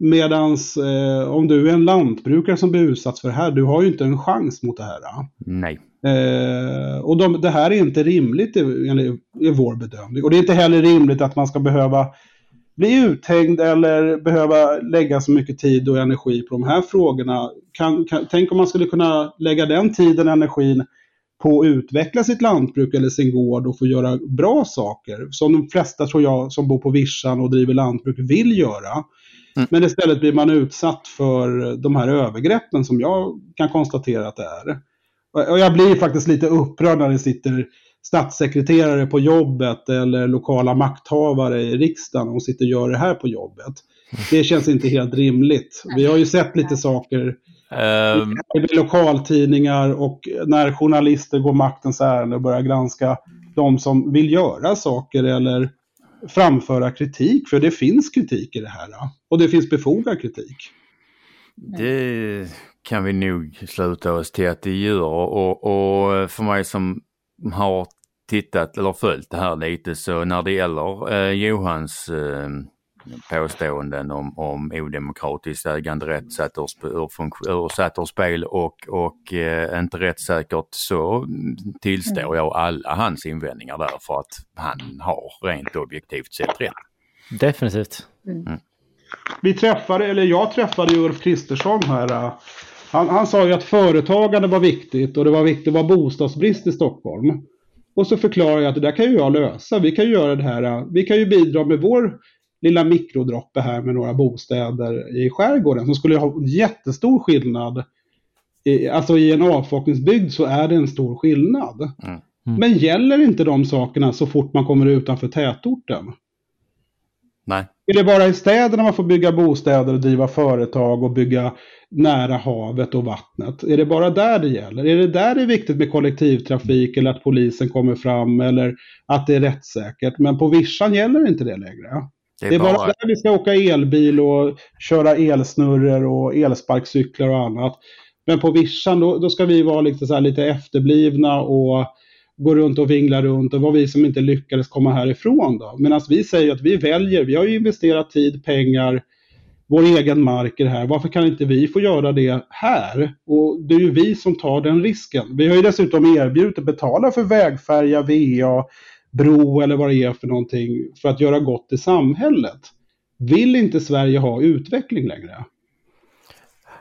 Medans eh, om du är en lantbrukare som blir utsatt för det här, du har ju inte en chans mot det här. Nej. Eh, och de, det här är inte rimligt i, i, vår bedömning. Och det är inte heller rimligt att man ska behöva bli uthängd eller behöva lägga så mycket tid och energi på de här frågorna. Kan, kan, tänk om man skulle kunna lägga den tiden och energin på att utveckla sitt lantbruk eller sin gård och få göra bra saker. Som de flesta tror jag som bor på vischan och driver lantbruk vill göra. Mm. Men istället blir man utsatt för de här övergreppen som jag kan konstatera att det är. Och jag blir faktiskt lite upprörd när det sitter statssekreterare på jobbet eller lokala makthavare i riksdagen och sitter och gör det här på jobbet. Det känns inte helt rimligt. Vi har ju sett lite saker um... i lokaltidningar och när journalister går maktens ärende och börjar granska de som vill göra saker eller framföra kritik, för det finns kritik i det här. Och det finns befogad kritik. Det kan vi nog sluta oss till att det gör och, och för mig som har tittat eller följt det här lite så när det gäller eh, Johans eh, påståenden om, om odemokratisk äganderätt satt ur, ur, satt ur spel och, och eh, inte rättssäkert så tillstår mm. jag alla hans invändningar där för att han har rent objektivt sett rätt. Definitivt. Mm. mm. Vi träffade, eller jag träffade Ulf Kristersson här. Han, han sa ju att företagande var viktigt och det var viktigt att vara bostadsbrist i Stockholm. Och så förklarar jag att det där kan ju jag lösa. Vi kan ju göra det här. Vi kan ju bidra med vår lilla mikrodroppe här med några bostäder i skärgården som skulle ha jättestor skillnad. Alltså i en avfolkningsbygd så är det en stor skillnad. Mm. Mm. Men gäller inte de sakerna så fort man kommer utanför tätorten? Nej. Är det bara i städerna man får bygga bostäder och driva företag och bygga nära havet och vattnet? Är det bara där det gäller? Är det där det är viktigt med kollektivtrafik eller att polisen kommer fram eller att det är rättssäkert? Men på vischan gäller inte det längre. Det är, det är bara... bara där vi ska åka elbil och köra elsnurror och elsparkcyklar och annat. Men på vischan då, då ska vi vara lite, så lite efterblivna och gå runt och vingla runt och var vi som inte lyckades komma härifrån då. Medan vi säger att vi väljer, vi har ju investerat tid, pengar, vår egen mark i det här. Varför kan inte vi få göra det här? Och det är ju vi som tar den risken. Vi har ju dessutom erbjudit att betala för vägfärja, VA, bro eller vad det är för någonting för att göra gott i samhället. Vill inte Sverige ha utveckling längre?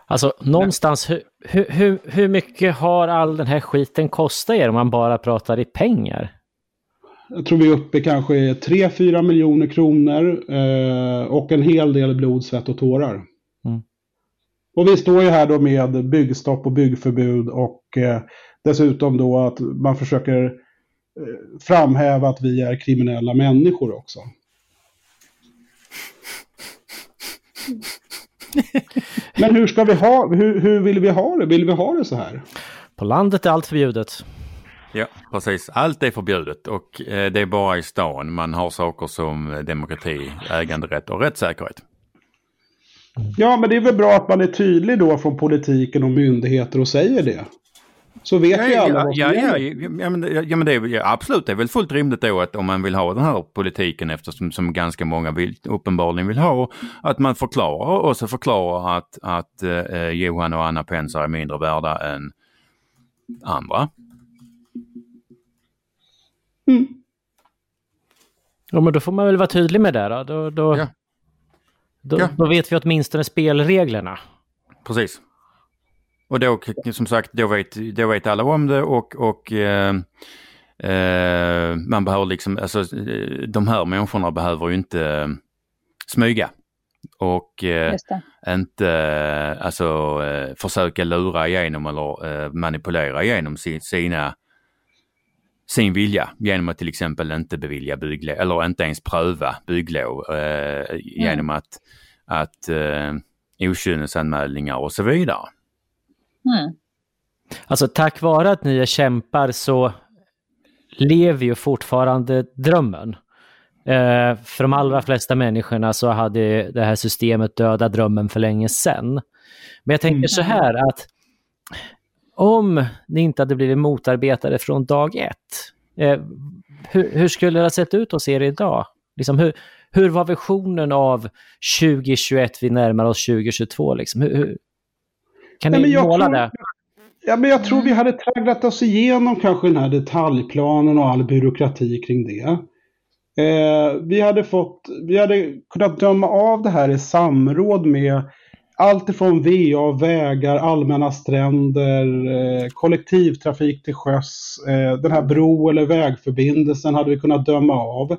Alltså någonstans, hur, hur, hur mycket har all den här skiten kostat er om man bara pratar i pengar? Jag tror vi är uppe kanske 3-4 miljoner kronor eh, och en hel del blod, svett och tårar. Mm. Och vi står ju här då med byggstopp och byggförbud och eh, dessutom då att man försöker framhäva att vi är kriminella människor också. Men hur ska vi ha, hur, hur vill vi ha det? Vill vi ha det så här? På landet är allt förbjudet. Ja, precis. Allt är förbjudet och eh, det är bara i stan man har saker som demokrati, äganderätt och rättssäkerhet. Ja, men det är väl bra att man är tydlig då från politiken och myndigheter och säger det. Så vet ja, vi alla vad som ja, ja, ja, men, ja, men det är ja, absolut, det är väl fullt rimligt då att om man vill ha den här politiken eftersom som ganska många vill, uppenbarligen vill ha, att man förklarar och så förklarar att, att eh, Johan och Anna Pensar är mindre värda än andra. Mm. Ja, men då får man väl vara tydlig med det då. Då, då, ja. då, ja. då vet vi åtminstone spelreglerna. Precis. Och då, som sagt, då vet, då vet alla om det och, och eh, eh, man behöver liksom, alltså de här människorna behöver ju inte eh, smyga. Och eh, inte alltså eh, försöka lura igenom eller eh, manipulera igenom sin, sina sin vilja genom att till exempel inte bevilja bygglov eller inte ens pröva bygglov eh, mm. genom att, att eh, okynnesanmälningar och så vidare. Mm. Alltså tack vare att ni är kämpar så lever ju fortfarande drömmen. Eh, för de allra flesta människorna så hade det här systemet dödat drömmen för länge sedan. Men jag tänker mm. så här att om ni inte hade blivit motarbetade från dag ett, eh, hur, hur, skulle det ha sett ut hos er idag? Liksom hur, hur var visionen av 2021, vi närmar oss 2022? Liksom? Hur, kan ni Nej, måla tror, det? Ja, men jag tror vi hade tragglat oss igenom kanske den här detaljplanen och all byråkrati kring det. Eh, vi, hade fått, vi hade kunnat döma av det här i samråd med allt ifrån VA, vägar, allmänna stränder, eh, kollektivtrafik till sjöss. Eh, den här bro eller vägförbindelsen hade vi kunnat döma av.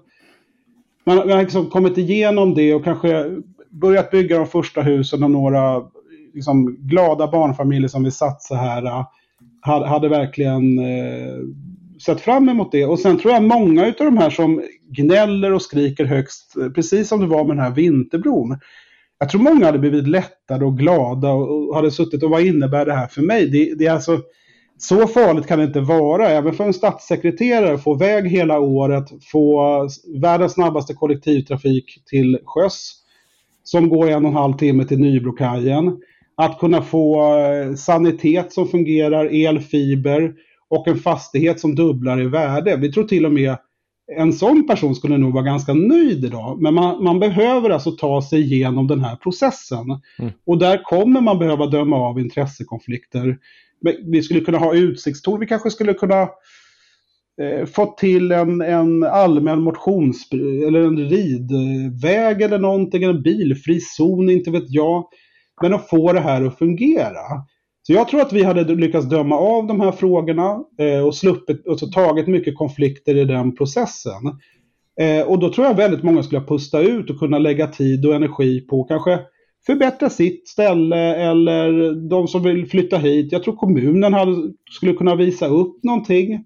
Man, vi har liksom kommit igenom det och kanske börjat bygga de första husen och några liksom, glada barnfamiljer som vill satsa här eh, hade, hade verkligen eh, sett fram emot det. Och sen tror jag många av de här som gnäller och skriker högst, eh, precis som det var med den här vinterbron. Jag tror många hade blivit lättade och glada och, och hade suttit och vad innebär det här för mig? Det, det är alltså, så farligt kan det inte vara. Även för en statssekreterare, få väg hela året, få världens snabbaste kollektivtrafik till sjöss som går en och en halv timme till Nybrokajen. Att kunna få eh, sanitet som fungerar, elfiber och en fastighet som dubblar i värde. Vi tror till och med en sån person skulle nog vara ganska nöjd idag. Men man, man behöver alltså ta sig igenom den här processen. Mm. Och där kommer man behöva döma av intressekonflikter. Vi skulle kunna ha utsiktstorn, vi kanske skulle kunna eh, fått till en, en allmän motions eller en ridväg eller någonting, en bilfri zon, inte vet jag. Men att få det här att fungera. Så jag tror att vi hade lyckats döma av de här frågorna eh, och sluppit, alltså tagit mycket konflikter i den processen. Eh, och då tror jag väldigt många skulle ha pustat ut och kunna lägga tid och energi på kanske förbättra sitt ställe eller de som vill flytta hit. Jag tror kommunen hade, skulle kunna visa upp någonting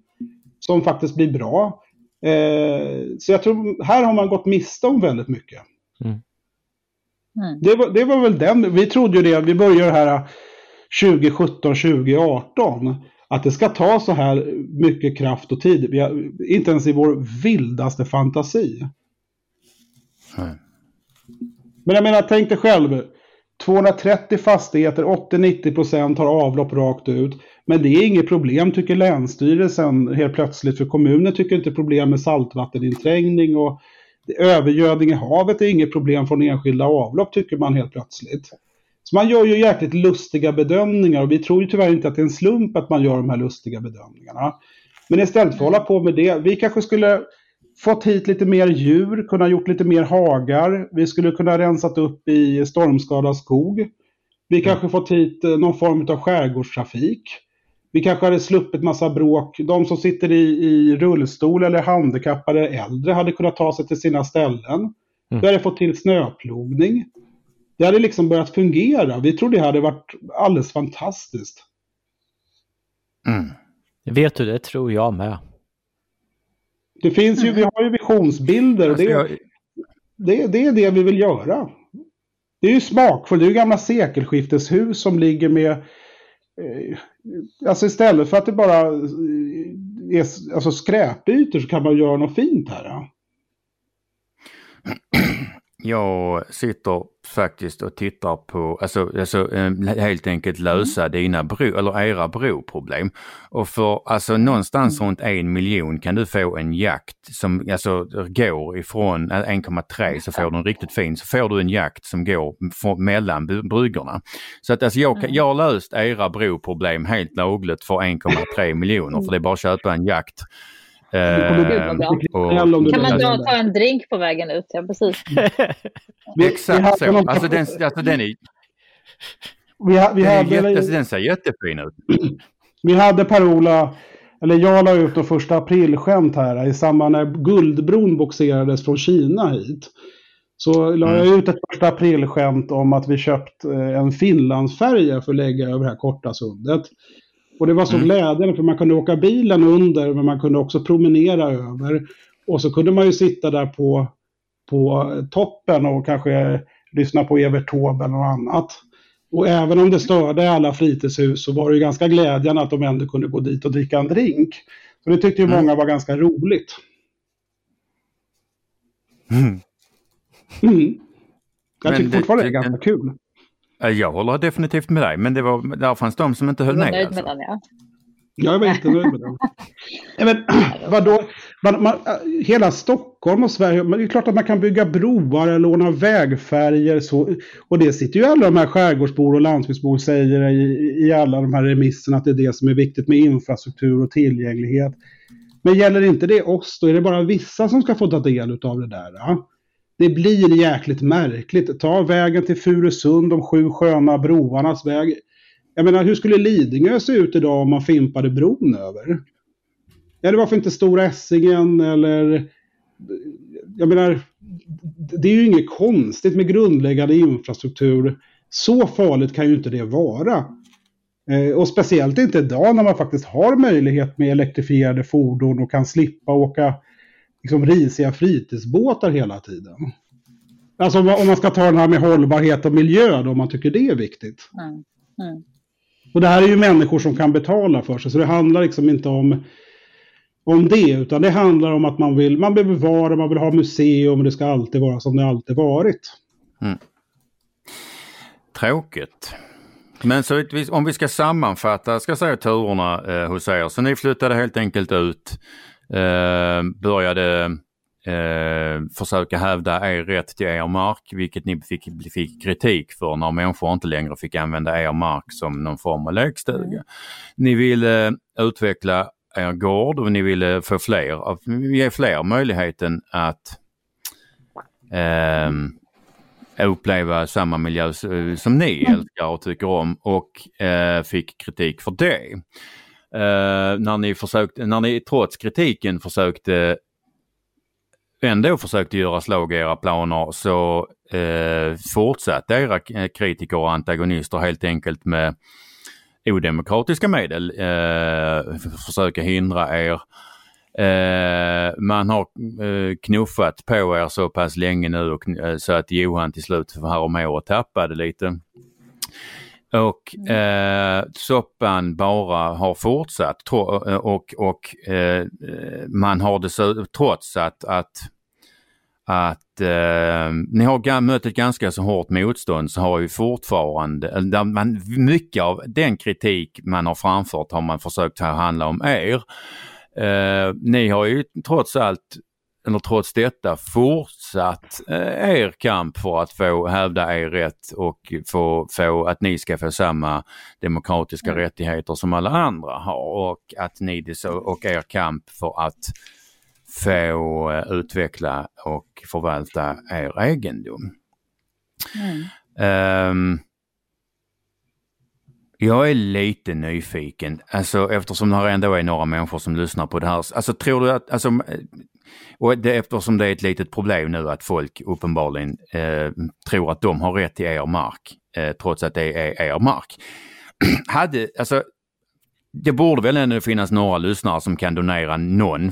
som faktiskt blir bra. Eh, så jag tror här har man gått miste om väldigt mycket. Mm. Mm. Det var, det var väl den. Vi trodde ju det, vi började här 2017, 2018. Att det ska ta så här mycket kraft och tid. Vi har, inte ens i vår vildaste fantasi. Nej. Men jag menar, tänk dig själv. 230 fastigheter, 80-90% har avlopp rakt ut. Men det är inget problem tycker Länsstyrelsen helt plötsligt. För kommunen tycker inte problem med saltvatteninträngning och övergödning i havet är inget problem från enskilda avlopp tycker man helt plötsligt. Så man gör ju jäkligt lustiga bedömningar och vi tror ju tyvärr inte att det är en slump att man gör de här lustiga bedömningarna. Men istället för att hålla på med det, vi kanske skulle fått hit lite mer djur, kunna gjort lite mer hagar. Vi skulle kunna rensat upp i stormskadad skog. Vi kanske fått hit eh, någon form av skärgårdstrafik. Vi kanske hade sluppit massa bråk. De som sitter i, i rullstol eller handikappade äldre hade kunnat ta sig till sina ställen. Vi hade fått till snöplogning. Det hade liksom börjat fungera. Vi tror det hade varit alldeles fantastiskt. Mm. Vet du, det tror jag med. Det finns ju, vi har ju visionsbilder. Alltså, det, jag, det, det är det vi vill göra. Det är ju smakfullt. Det är ju gamla sekelskifteshus som ligger med... Eh, alltså istället för att det bara eh, är alltså skräpytor så kan man göra något fint här. Ja jag sitter faktiskt och tittar på, alltså, alltså eh, helt enkelt lösa dina bro, eller era broproblem. Och för alltså någonstans runt en miljon kan du få en jakt som alltså går ifrån eh, 1,3 så får du en riktigt fin, så får du en jakt som går för, mellan bryggorna. Så att alltså jag, kan- jag har löst era broproblem helt lagligt för 1,3 miljoner för det är bara att köpa en jakt. Eh, bra. och- Kan man vill- ta, en drink på vägen ut? Ja, precis. Exakt så. Alltså den, alltså den, är, Vi, ha- vi, den, är hade, jätte, alltså den ser jättefin ut. vi hade Per-Ola, eller jag la ut de första aprilskämt här i samband när Guldbron boxerades från Kina hit. Så la jag ut ett första aprilskämt om att vi köpt eh, en Finlandsfärja för att lägga över det här korta sundet. Och det var så glädjande för man kunde åka bilen under men man kunde också promenera över. Och så kunde man ju sitta där på, på toppen och kanske lyssna på Evert Taube eller något annat. Och även om det störde alla fritidshus så var det ju ganska glädjande att de ändå kunde gå dit och dricka en drink. Så det tyckte ju många var ganska roligt. Mm. Mm. Jag tycker det- fortfarande det är ganska kul. Eh, Jag håller definitivt med dig, men det var, där fanns de som inte höll med. nöjd Alltså. med den, ja. Jag var inte nöjd med den. Nej, Men, vadå? Man, man, hela Stockholm och Sverige, men det är klart att man kan bygga broar eller ordna vägfärger. Så, och det sitter ju alla de här skärgårdsbor och landsbygdsbor och säger i, i alla de här remisserna att det är det som är viktigt med infrastruktur och tillgänglighet. Men gäller inte det oss, då är det bara vissa som ska få ta del av det där. Ja? Det blir jäkligt märkligt. Ta vägen till Furusund, de sju sköna broarnas väg. Jag menar, hur skulle Lidingö se ut idag om man fimpade bron över? Eller varför inte Stora Essingen eller... Jag menar, det är ju inget konstigt med grundläggande infrastruktur. Så farligt kan ju inte det vara. Eh, och speciellt inte idag när man faktiskt har möjlighet med elektrifierade fordon och kan slippa åka liksom, risiga fritidsbåtar hela tiden. Alltså om man- ska ta den här med hållbarhet och miljö då, om man tycker det är viktigt. Mm. Mm. Och det här är ju människor som kan betala för sig, så det handlar liksom inte om, om det, utan det handlar om att man vill, man vill bevara, man vill ha museum, det ska alltid vara som det alltid varit. Tråkigt. Men så om vi ska sammanfatta, ska jag säga turerna eh, hos er. Så ni flyttade helt enkelt ut, började eh, försöka hävda er rätt till er mark, vilket ni fick, fick kritik för när människor inte längre fick använda er mark som någon form av lekstuga. Ni ville utveckla er gård och ni ville få fler, ge fler möjligheten att ehm, uppleva samma miljö som ni älskar och tycker om och eh, fick kritik för det. Eh, när, ni försökte, när ni trots kritiken försökte ändå försökte göra slag i era planer så eh, fortsatte era kritiker och antagonister helt enkelt med odemokratiska medel eh, försöka hindra er Eh, man har eh, knuffat på er så pass länge nu och, eh, så att Johan till slut häromåret tappade lite. Och eh, soppan bara har fortsatt tro, och, och eh, man har det trots att, att, att eh, ni har mött ett ganska så hårt motstånd så har ju fortfarande, där man, mycket av den kritik man har framfört har man försökt handla om er. Eh, ni har ju trots allt eller trots detta fortsatt eh, er kamp för att få hävda er rätt och få, få att ni ska få samma demokratiska mm. rättigheter som alla andra har och att ni och er kamp för att få eh, utveckla och förvalta er egendom. Mm. Um, jag är lite nyfiken, alltså eftersom det ändå är några människor som lyssnar på det här. Alltså tror du att, alltså, och det, eftersom det är ett litet problem nu att folk uppenbarligen eh, tror att de har rätt till er mark, eh, trots att det är er mark. Hade, alltså, det borde väl ändå finnas några lyssnare som kan donera någon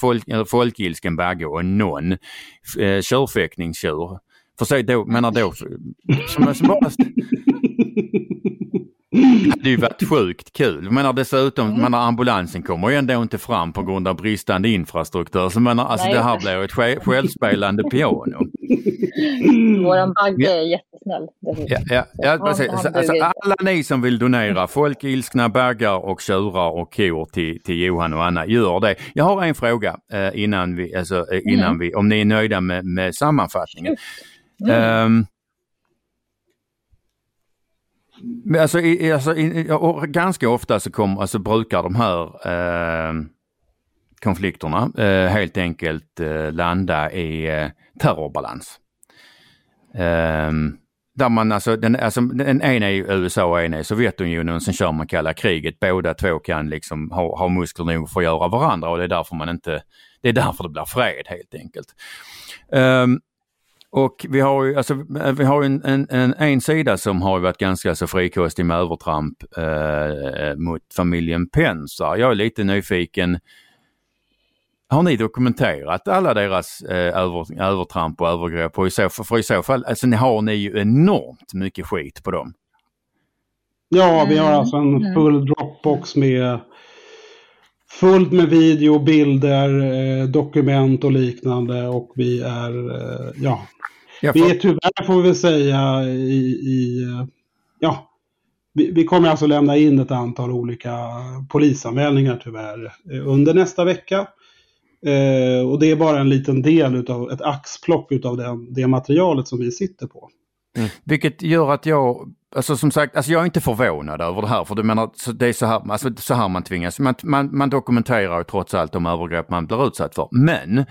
folk, folkilsken bagge och någon eh, körfäktningstjur. För sig då, menar då, som, som bara det hade ju varit sjukt kul. Jag menar dessutom, mm. menar, ambulansen kommer ju ändå inte fram på grund av bristande infrastruktur. Så menar, alltså, det här blir ett självspelande piano. Våran bagge är jättesnäll. Ja, ja, ja, precis. Alltså, alla ni som vill donera folkilskna baggar och tjurar och kor till, till Johan och Anna, gör det. Jag har en fråga eh, innan vi, alltså, eh, innan mm. vi, om ni är nöjda med, med sammanfattningen. Mm. Um, Alltså, i, alltså i, ganska ofta så kom, alltså brukar de här eh, konflikterna eh, helt enkelt eh, landa i eh, terrorbalans. Eh, där man alltså, den, alltså, en, en är USA och en är Sovjetunionen, sen kör man kalla kriget. Båda två kan liksom ha, ha muskler nog för att göra varandra och det är därför man inte, det är därför det blir fred helt enkelt. Um, och vi har ju alltså, vi har en, en, en, en sida som har varit ganska så frikostig med övertramp eh, mot familjen Pensar. Jag är lite nyfiken. Har ni dokumenterat alla deras eh, över, övertramp och övergrepp? Och i så, för i så fall, alltså ni har ni ju enormt mycket skit på dem. Ja, vi har alltså en mm. full Dropbox med fullt med video, bilder, eh, dokument och liknande och vi är, eh, ja, får... vi är tyvärr får vi säga i, i ja, vi, kommer alltså lämna in ett antal olika polisanmälningar tyvärr eh, under nästa vecka. Eh, och det är bara en liten del utav ett axplock den, det materialet som vi sitter på. Mm. Vilket gör att jag, alltså som sagt, alltså jag är inte förvånad över det här. För du menar, det är så här, alltså så här man tvingas. Man, man, man dokumenterar trots allt de övergrepp man blir utsatt för. Men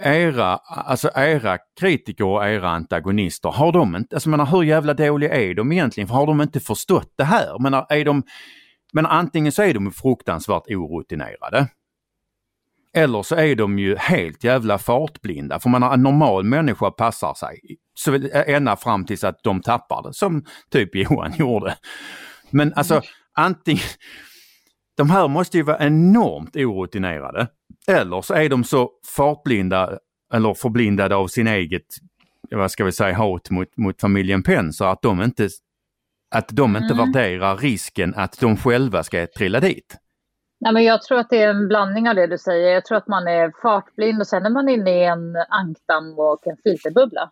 era, alltså era kritiker och era antagonister, har de inte, alltså menar hur jävla dåliga är de egentligen? För har de inte förstått det här? Menar, är de, men antingen så är de fruktansvärt orutinerade. Eller så är de ju helt jävla fartblinda. För man en normal människa passar sig. Så ända fram tills att de tappar det, som typ Johan gjorde. Men alltså mm. antingen, de här måste ju vara enormt orutinerade. Eller så är de så fartblinda eller förblindade av sin eget, vad ska vi säga, hat mot, mot familjen Penser att de inte, att de inte mm. värderar risken att de själva ska trilla dit. Nej, men jag tror att det är en blandning av det du säger. Jag tror att man är fartblind och sen är man inne i en ankdamm och en filterbubbla.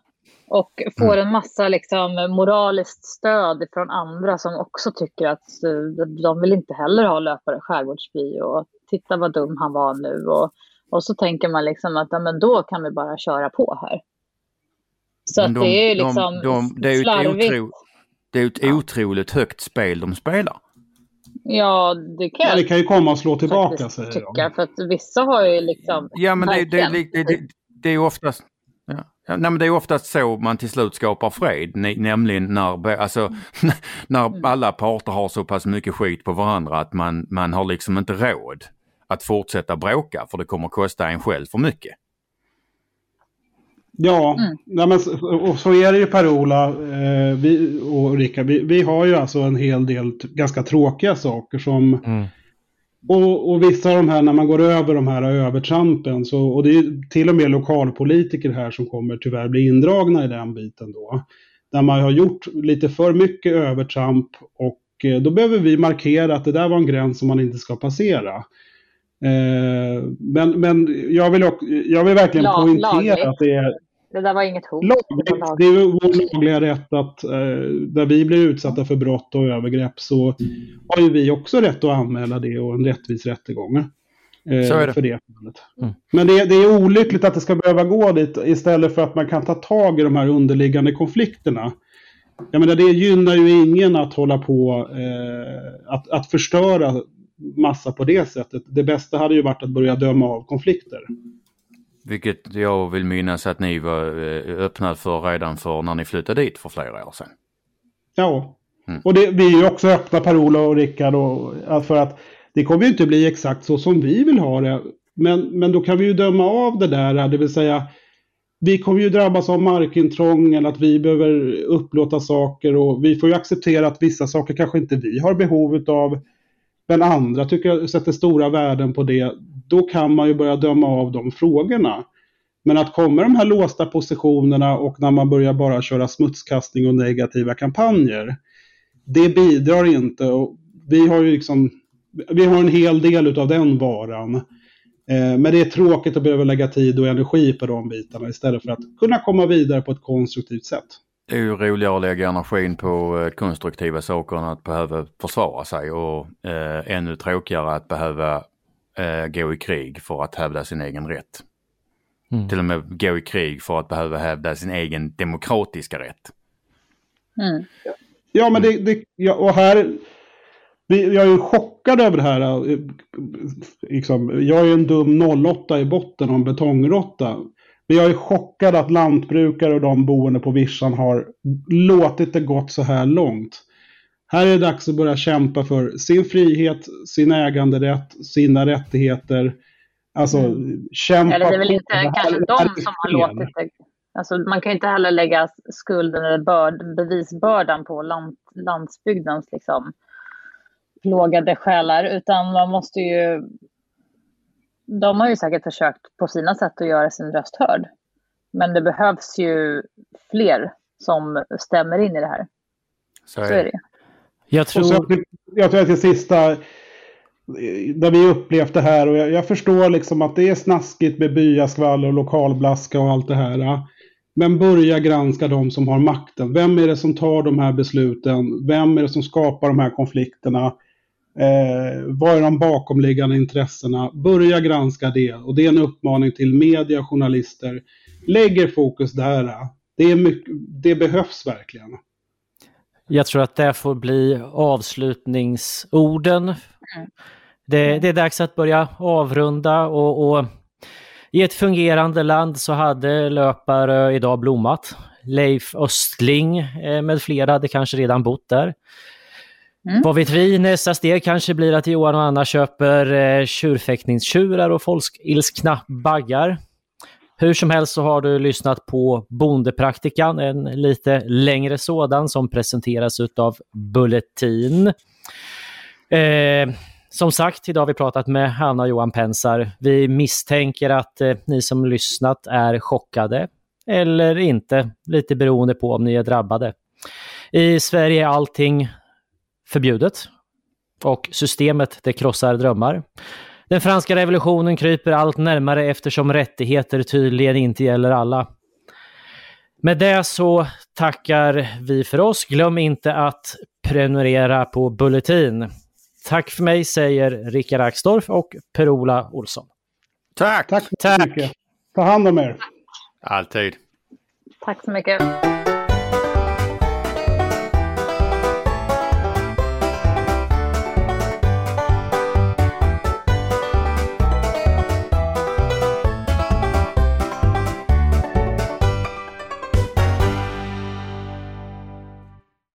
Och får mm. en massa liksom, moraliskt stöd från andra som också tycker att eh, de vill inte heller ha löpare skärgårdsby och titta vad dum han var nu. Och, och så tänker man liksom att ja, men då kan vi bara köra på här. Så de, det är liksom de, de, det är slarvigt. Otro, det är ett otroligt högt spel de spelar. Ja, det kan, ja, det kan ju komma och slå tillbaka säger tycka, jag. För att vissa har ju liksom... Ja, men det, det, det, det, det är ju oftast... Ja. Nej, men det är oftast så man till slut skapar fred, nämligen när, alltså, när mm. alla parter har så pass mycket skit på varandra att man, man har liksom inte råd att fortsätta bråka för det kommer kosta en själv för mycket. Ja, mm. nej, men, och så är det ju Per-Ola eh, och Rickard. Vi, vi, har ju alltså en hel del ganska tråkiga saker som mm. Och, och vissa av de här, när man går över de här övertrampen, så, och det är till och med lokalpolitiker här som kommer tyvärr bli indragna i den biten då. Där man har gjort lite för mycket övertramp och eh, då behöver vi markera att det där var en gräns som man inte ska passera. Eh, men, men jag vill, också, jag vill verkligen Lag- poängtera lagligt. att det är Det där var inget hot. lagligt. Det är ju vår lagliga rätt att eh, där vi blir utsatta för brott och övergrepp så har ju vi också rätt att anmäla det och en rättvis rättegång. Eh, Så är det. För det. Mm. Men det, det är olyckligt att det ska behöva gå dit istället för att man kan ta tag i de här underliggande konflikterna. Jag menar, det gynnar ju ingen att hålla på eh, att, att förstöra massa på det sättet. Det bästa hade ju varit att börja döma av konflikter. Vilket jag vill minnas att ni var eh, öppna för redan för när ni flyttade dit för flera år sedan. Ja. Mm. Och det, vi är ju också öppna, Per-Ola och Rickard, och, att för att det kommer ju inte bli exakt så som vi vill ha det. Men, men då kan vi ju döma av det där, det vill säga vi kommer ju drabbas av markintrång eller att vi behöver upplåta saker och vi får ju acceptera att vissa saker kanske inte vi har behov av. Men andra tycker jag sätter stora värden på det. Då kan man ju börja döma av de frågorna. Men att komma i de här låsta positionerna och när man börjar bara köra smutskastning och negativa kampanjer. Det bidrar inte. Och vi har ju liksom, vi har en hel del av den varan. Eh, men det är tråkigt att behöva lägga tid och energi på de bitarna istället för att kunna komma vidare på ett konstruktivt sätt. Det är ju roligare att lägga energin på eh, konstruktiva saker än att behöva försvara sig och eh, ännu tråkigare att behöva eh, gå i krig för att hävda sin egen rätt. Mm. Till och med gå i krig för att behöva hävda sin egen demokratiska rätt. Mm. Ja, men det, det ja, och här, vi, jag är ju chockad över det här. eh, Liksom, jag är ju en dum 08 i botten och en betongråtta. Men jag är chockad att lantbrukare och de boende på vischan har låtit det gått så här långt. Här är det dags att börja kämpa för sin frihet, sin äganderätt, sina rättigheter. Alltså, kämpa Eller det är väl inte Det här- kanske de som har låtit det. Alltså, man kan ju inte heller lägga skulden eller börd, bevisbördan på land, landsbygdens liksom, plågade själar, utan man måste ju... De har ju säkert försökt på sina sätt att göra sin röst hörd. Men det behövs ju fler som stämmer in i det här. Så Så är det Jag Och tror... så, jag tror att det sista, eh, där vi upplevt det här och jag, jag förstår liksom att det är snaskigt med byaskvaller och lokalblaska och allt det här. Men börja granska de som har makten. Vem är det som tar de här besluten? Vem är det som skapar de här konflikterna? Eh, vad är de bakomliggande intressena? Börja granska det. Och det är en uppmaning till media och journalister. Lägg er fokus där. Det, är mycket, det behövs verkligen. Jag tror att det får bli avslutningsorden. Det, det är dags att börja avrunda och, och i ett fungerande land så hade Löparö idag blommat. Leif Östling eh, med flera hade kanske redan bott där. Mm. Vad vet vi, nästa steg kanske blir att Johan och Anna köper eh, tjurfäktningstjurar och folkilskna baggar. Hur som helst så har du lyssnat på Bondepraktikan, en lite längre sådan som presenteras utav Bulletin. Eh, som sagt, idag har vi pratat med Hanna och Johan Pensar. Vi misstänker att eh, ni som lyssnat är chockade eller inte, lite beroende på om ni är drabbade. I Sverige är allting förbjudet och systemet det krossar drömmar. Den franska revolutionen kryper allt närmare eftersom rättigheter tydligen inte gäller alla. Med det så tackar vi för oss. Glöm inte att prenumerera på Bulletin. Tack för mig säger Rickard Axdorff och Per-Ola Olsson. Tack! Tack Tack. Ta hand om er. Alltid. Tack så mycket.